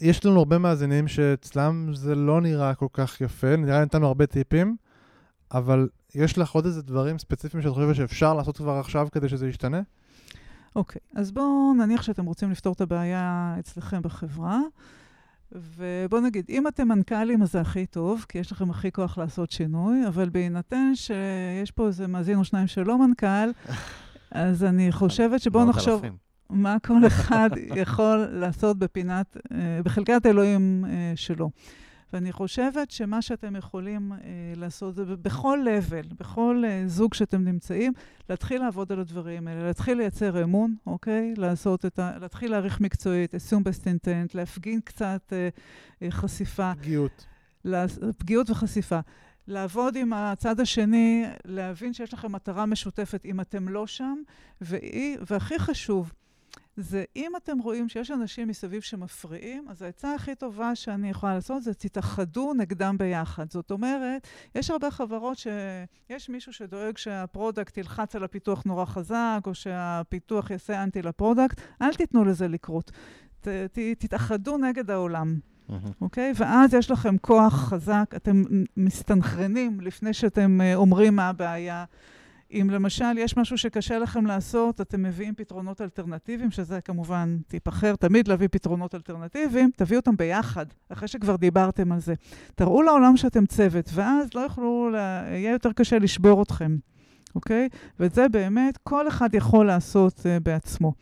יש לנו הרבה מאזינים שאצלם זה לא נראה כל כך יפה, נראה לי נתנו הרבה טיפים, אבל יש לך עוד איזה דברים ספציפיים שאת חושבת שאפשר לעשות כבר עכשיו כדי שזה ישתנה? אוקיי, אז בואו נניח שאתם רוצים לפתור את הבעיה אצלכם בחברה, ובואו נגיד, אם אתם מנכ"לים אז זה הכי טוב, כי יש לכם הכי כוח לעשות שינוי, אבל בהינתן שיש פה איזה מאזין או שניים שלא מנכ"ל, אז אני חושבת שבואו נחשוב אלפים. מה כל אחד יכול לעשות בפינת, אה, בחלקת אלוהים אה, שלו. ואני חושבת שמה שאתם יכולים אה, לעשות זה בכל level, בכל אה, זוג שאתם נמצאים, להתחיל לעבוד על הדברים האלה, להתחיל לייצר אמון, אוקיי? לעשות את ה... להתחיל להעריך מקצועית, assume best intent, להפגין קצת אה, אה, חשיפה, פגיעות. לעס- פגיעות וחשיפה. לעבוד עם הצד השני, להבין שיש לכם מטרה משותפת אם אתם לא שם, והיא, והכי חשוב, זה אם אתם רואים שיש אנשים מסביב שמפריעים, אז העצה הכי טובה שאני יכולה לעשות זה תתאחדו נגדם ביחד. זאת אומרת, יש הרבה חברות שיש מישהו שדואג שה product ילחץ על הפיתוח נורא חזק, או שהפיתוח יעשה אנטי ל product, אל תיתנו לזה לקרות. ת, ת, תתאחדו נגד העולם. אוקיי? ואז יש לכם כוח חזק, אתם מסתנכרנים לפני שאתם אה, אומרים מה הבעיה. אם למשל יש משהו שקשה לכם לעשות, אתם מביאים פתרונות אלטרנטיביים, שזה כמובן טיפ אחר, תמיד להביא פתרונות אלטרנטיביים, תביאו אותם ביחד, אחרי שכבר דיברתם על זה. תראו לעולם שאתם צוות, ואז לא יוכלו, לה... יהיה יותר קשה לשבור אתכם, אוקיי? ואת זה באמת כל אחד יכול לעשות uh, בעצמו.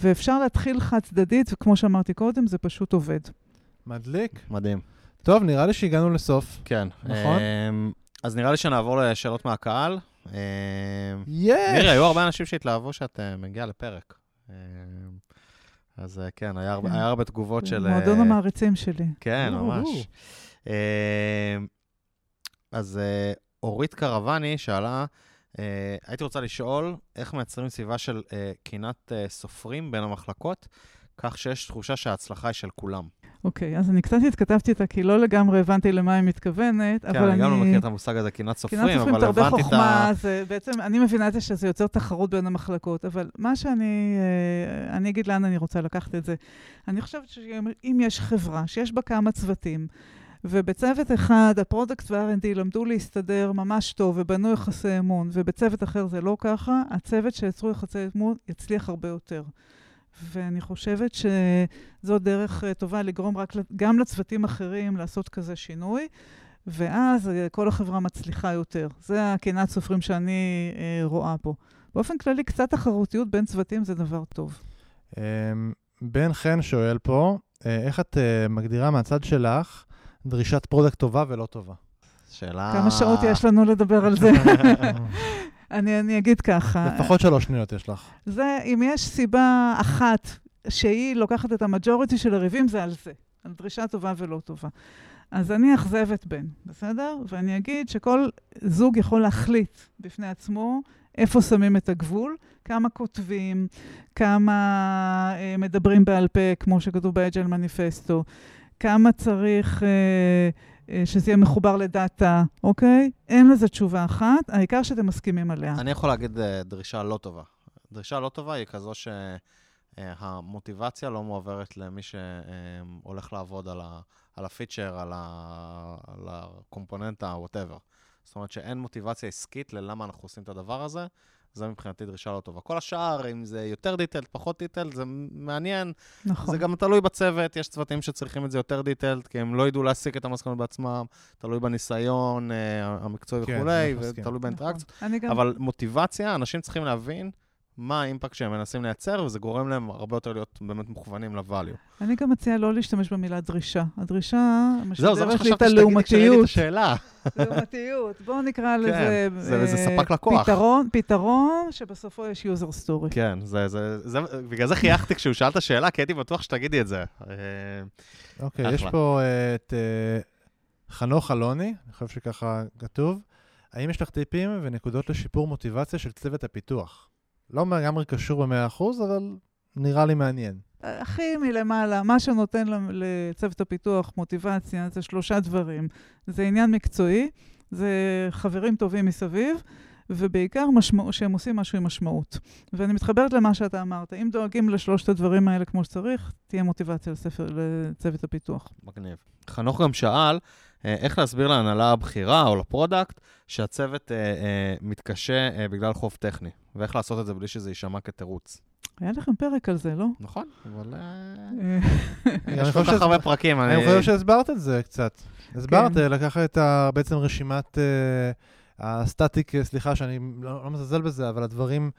ואפשר להתחיל חד צדדית, וכמו שאמרתי קודם, זה פשוט עובד. מדליק. מדהים. טוב, נראה לי שהגענו לסוף. כן. נכון. אמ, אז נראה לי שנעבור לשאלות מהקהל. אמ, יש! מירי, היו הרבה אנשים שהתלהבו שאת אה, מגיעה לפרק. אמ, אז אה, כן, היה הרבה- כן. היה הרבה תגובות של... מועדון אה, המעריצים שלי. כן, ממש. אז אה, אורית קרווני שאלה, אה, הייתי רוצה לשאול, איך מייצרים סביבה של אה, קינת אה, סופרים בין המחלקות, כך שיש תחושה שההצלחה היא של כולם. אוקיי, אז אני קצת התכתבתי איתה, כי לא לגמרי הבנתי למה היא מתכוונת, כן, אבל אני... אני גם לא מכיר את המושג הזה, קינת סופרים, קנאת סופרים אבל זה הרבה הבנתי את חוכמה, ה... זה בעצם, אני מבינה את זה שזה יוצר תחרות בין המחלקות, אבל מה שאני, אה, אני אגיד לאן אני רוצה לקחת את זה. אני חושבת שאם יש חברה שיש בה כמה צוותים, ובצוות אחד ה product וה-R&D למדו להסתדר ממש טוב ובנו יחסי אמון, ובצוות אחר זה לא ככה, הצוות שיצרו יחסי אמון יצליח הרבה יותר. ואני חושבת שזו דרך אה, טובה לגרום רק, גם לצוותים אחרים לעשות כזה שינוי, ואז אה, כל החברה מצליחה יותר. זה הקנאת סופרים שאני אה, רואה פה. באופן כללי, קצת תחרותיות בין צוותים זה דבר טוב. אמ, בן חן שואל פה, איך את מגדירה מהצד שלך דרישת product טובה ולא טובה? שאלה... כמה שעות יש לנו לדבר על זה? אני, אני אגיד ככה. לפחות שלוש שניות יש לך. זה, אם יש סיבה אחת שהיא לוקחת את ה majority של הריבים, זה על זה. על דרישה טובה ולא טובה. אז אני אאכזב את בן, בסדר? ואני אגיד שכל זוג יכול להחליט בפני עצמו איפה שמים את הגבול, כמה כותבים, כמה אה, מדברים בעל פה, כמו שכתוב ב Agile Manifesto, כמה צריך אה, שזה יהיה מחובר ל data, אוקיי? אין לזה תשובה אחת, העיקר שאתם מסכימים עליה. אני יכול להגיד אה, דרישה לא טובה. דרישה לא טובה היא כזו ש... אה, לא מועברת למי שהולך לעבוד על, ה, על ה feature, על, ה, על הקומפוננטה, whatever. זאת אומרת שאין מוטיבציה עסקית ללמה אנחנו עושים את הדבר הזה, זה מבחינתי דרישה לא טובה. כל השאר, אם זה יותר detailed, פחות detailed, זה מעניין. נכון. זה גם תלוי בצוות, יש צוותים שצריכים את זה יותר detailed, כי הם לא ידעו להסיק את המסקנות בעצמם, תלוי בניסיון אה, המקצועי כן, וכולי. ותלוי באינטראקציות. נכון. אני גם... אבל מוטיבציה, אנשים צריכים להבין מה ה impact שהם מנסים לייצר, וזה גורם להם הרבה יותר להיות באמת מוכוונים ל-value. אני גם מציעה לא להשתמש במילה דרישה. הדרישה זהו, זה מה משדרת לי את שחשבתי שתגידי כשראיתי את הלעומתיות. השאלה. לעומתיות. בואו נקרא לזה... כן, זה- זה אה, ספק לקוח. פתרון, פתרון שבסופו יש user story. כן, זה, זה, זה, בגלל זה חייכתי כשהוא שאל את השאלה, כי הייתי בטוח שתגידי את זה. אה, אוקיי, יש. פה אה, את חנוך אלוני, אני חושב שככה כתוב. האם יש לך טיפים ונקודות לשיפור מוטיבציה של צוות הפיתוח? לא לגמרי קשור ב-100%, אבל נראה לי מעניין. הכי מלמעלה, מה שנותן ל- לצוות הפיתוח מוטיבציה זה שלושה דברים. זה עניין מקצועי, זה חברים טובים מסביב, ובעיקר משמע... שהם עושים משהו עם משמעות. ואני מתחברת למה שאתה אמרת, אם דואגים לשלושת הדברים האלה כמו שצריך, תהיה מוטיבציה לספר, לצוות הפיתוח. מגניב. חנוך גם שאל, איך להסביר להנהלה הבכירה או ל product שהצוות אה, אה, מתקשה אה, בגלל חוב טכני, ואיך לעשות את זה בלי שזה יישמע כתירוץ. היה לכם פרק על זה, לא? נכון, אבל אה, אה, אני יש חושב כל כך הרבה פרקים. אני חושב שהסברת את זה קצת. הסברת, כן. לקחת את בעצם רשימת אה, הסטטיק, אה, סליחה שאני לא לא מזלזל בזה, אבל הדברים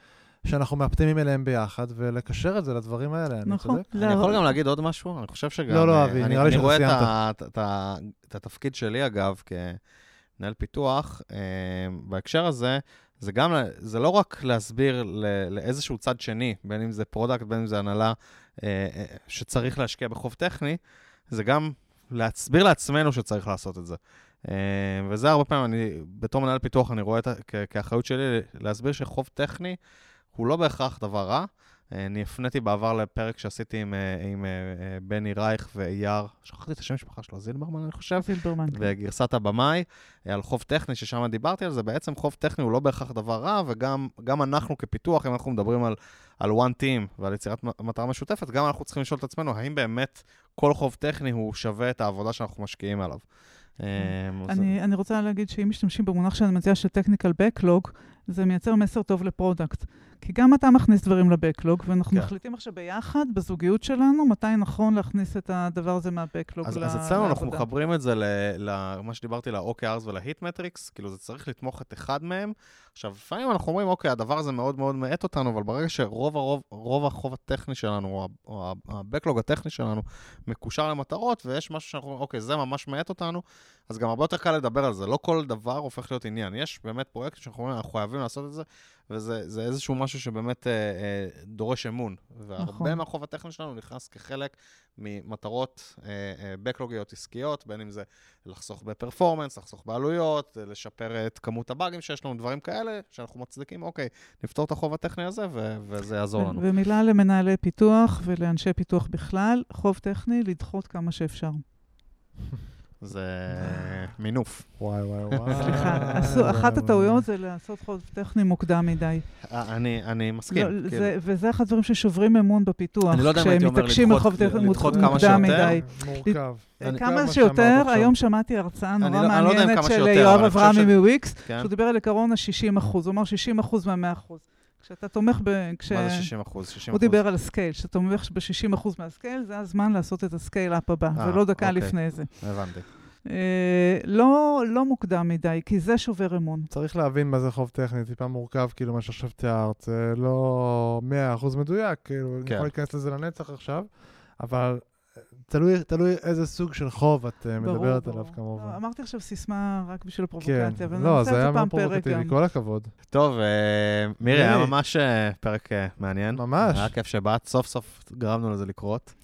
שאנחנו מאפטמים אליהם ביחד, ולקשר את זה לדברים האלה, אני נכון. צודק? אני יכול גם להגיד עוד משהו? אני חושב שגם... לא, לא, אה, אבי, אני- נראה לי אני רואה את התפקיד שלי, אגב, כמנהל פיתוח, אה, בהקשר הזה, זה גם, זה לא רק להסביר ל- לאיזשהו צד שני, בין אם זה product, בין אם זה הנהלה, אה, שצריך להשקיע בחוב טכני, זה גם להסביר לעצמנו שצריך לעשות את זה. וזה הרבה פעמים, אני, בתור מנהל פיתוח, אני רואה את כ- כאחריות שלי להסביר שחוב טכני הוא לא בהכרח דבר רע. אה, אני הפניתי בעבר לפרק שעשיתי עם, אה, עם אה, בני רייך ואייר, שכחתי את השם המשפחה שלו, זילברמן, אני חושב. זילברמן. וגרסת הבמאי, על חוב טכני, ששם דיברתי על זה, בעצם חוב טכני הוא לא בהכרח דבר רע, וגם גם אנחנו כפיתוח, אם אנחנו מדברים על, על one team ועל יצירת מטרה משותפת, גם אנחנו צריכים לשאול את עצמנו, האם באמת כל חוב טכני הוא שווה את העבודה שאנחנו משקיעים עליו. אז- אני, אני רוצה להגיד שאם משתמשים במונח שאני מציעה של technical backlog, זה מייצר מסר טוב ל product. כי גם אתה מכניס דברים ל backlog, ואנחנו כן. מחליטים עכשיו ביחד, בזוגיות שלנו, מתי נכון להכניס את הדבר הזה מה backlog אז, ל- אז אצלנו אנחנו לעבודה. מחברים את זה למה שדיברתי, ל-OKRs ול-Heat Metrics, כאילו זה צריך לתמוך את אחד מהם. עכשיו, לפעמים אנחנו אומרים, אוקיי, הדבר הזה מאוד מאוד מאט אותנו, אבל ברגע שרוב הרוב, רוב החוב הטכני שלנו, או הבקלוג הטכני שלנו, מקושר למטרות, ויש משהו שאנחנו אומרים, אוקיי, זה ממש מאט אותנו, אז גם הרבה יותר קל לדבר על זה. לא כל דבר הופך להיות עניין. יש באמת פרויקטים שאנחנו אומרים, אנחנו חייבים לעשות את זה, וזה זה איזשהו משהו שבאמת אה, אה, דורש אמון. והרבה נכון. מהחוב הטכני שלנו נכנס כחלק ממטרות אה, אה, בקלוגיות עסקיות, בין אם זה לחסוך בפרפורמנס, לחסוך בעלויות, אה, לשפר את כמות הבאגים שיש לנו, דברים כאלה, שאנחנו מצדיקים, אוקיי, נפתור את החוב הטכני הזה, ו- וזה יעזור לנו. ומילה למנהלי פיתוח ולאנשי פיתוח בכלל, חוב טכני, לדחות כמה שאפשר. זה מינוף. וואי, וואי, וואי. סליחה, עשו- אחת הטעויות זה לעשות חוב טכני מוקדם מדי. אה, אני, אני מסכים. לא, כאילו. זה- וזה אחד הדברים ששוברים אמון בפיתוח. אני לא יודע אם הייתי כשהם אומר מתעקשים לדחות- על חוב טכני לדחות מוקדם כמה שיותר. מדי. מורכב. כמה מה שיותר. היום שמעתי הרצאה נורא לא- לא מעניינת של יואב אברהמי מוויקס, כן? שהוא דיבר על עקרון ה-60 אחוז. הוא אמר 60 אחוז מה-100 אחוז. כשאתה תומך ב... כש... מה זה 60 אחוז? 60 הוא דיבר על ה scale, כשאתה תומך ב-60 אחוז מה scale, זה הזמן לעשות את ה scale-up הבא, אה, ולא דקה אוקיי. לפני זה. הבנתי. אה, לא, לא מוקדם מדי, כי זה שובר אמון. צריך להבין מה זה חוב טכני, טיפה מורכב, כאילו, מה שעכשיו תיארת. זה לא 100% מדויק, כאילו, אני כן. יכול להיכנס לזה לנצח עכשיו, אבל תלוי, תלוי איזה סוג של חוב את אה, ברור, מדברת ברור. עליו, כמובן. לא, אמרתי עכשיו סיסמה רק בשביל כן, הפרובוקציה, אבל לא, נעשה זה את זה פעם פרק פרובוקטיבי, גם. כל הכבוד. טוב, אה, מירי, היה. ממש אה, פרק אה, מעניין. ממש. היה כיף שבאת, סוף סוף גרמנו לזה לקרות.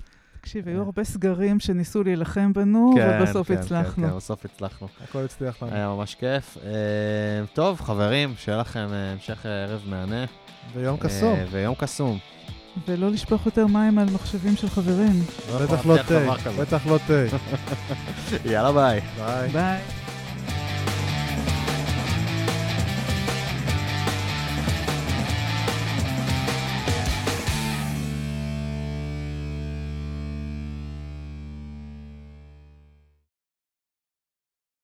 תקשיב, היו הרבה סגרים שניסו להילחם בנו, ובסוף כן, הצלחנו. כן, כן, בסוף הצלחנו. הכל הצליח לנו. היה ממש כיף. אה, טוב, חברים, שיהיה לכם אה, המשך אה, ערב מהנה. ויום קסום. אה, ויום קסום. ולא לשפוך יותר מים על מחשבים של חברים. בטח לא תה. בטח לא תה. יאללה ביי. ביי. ביי.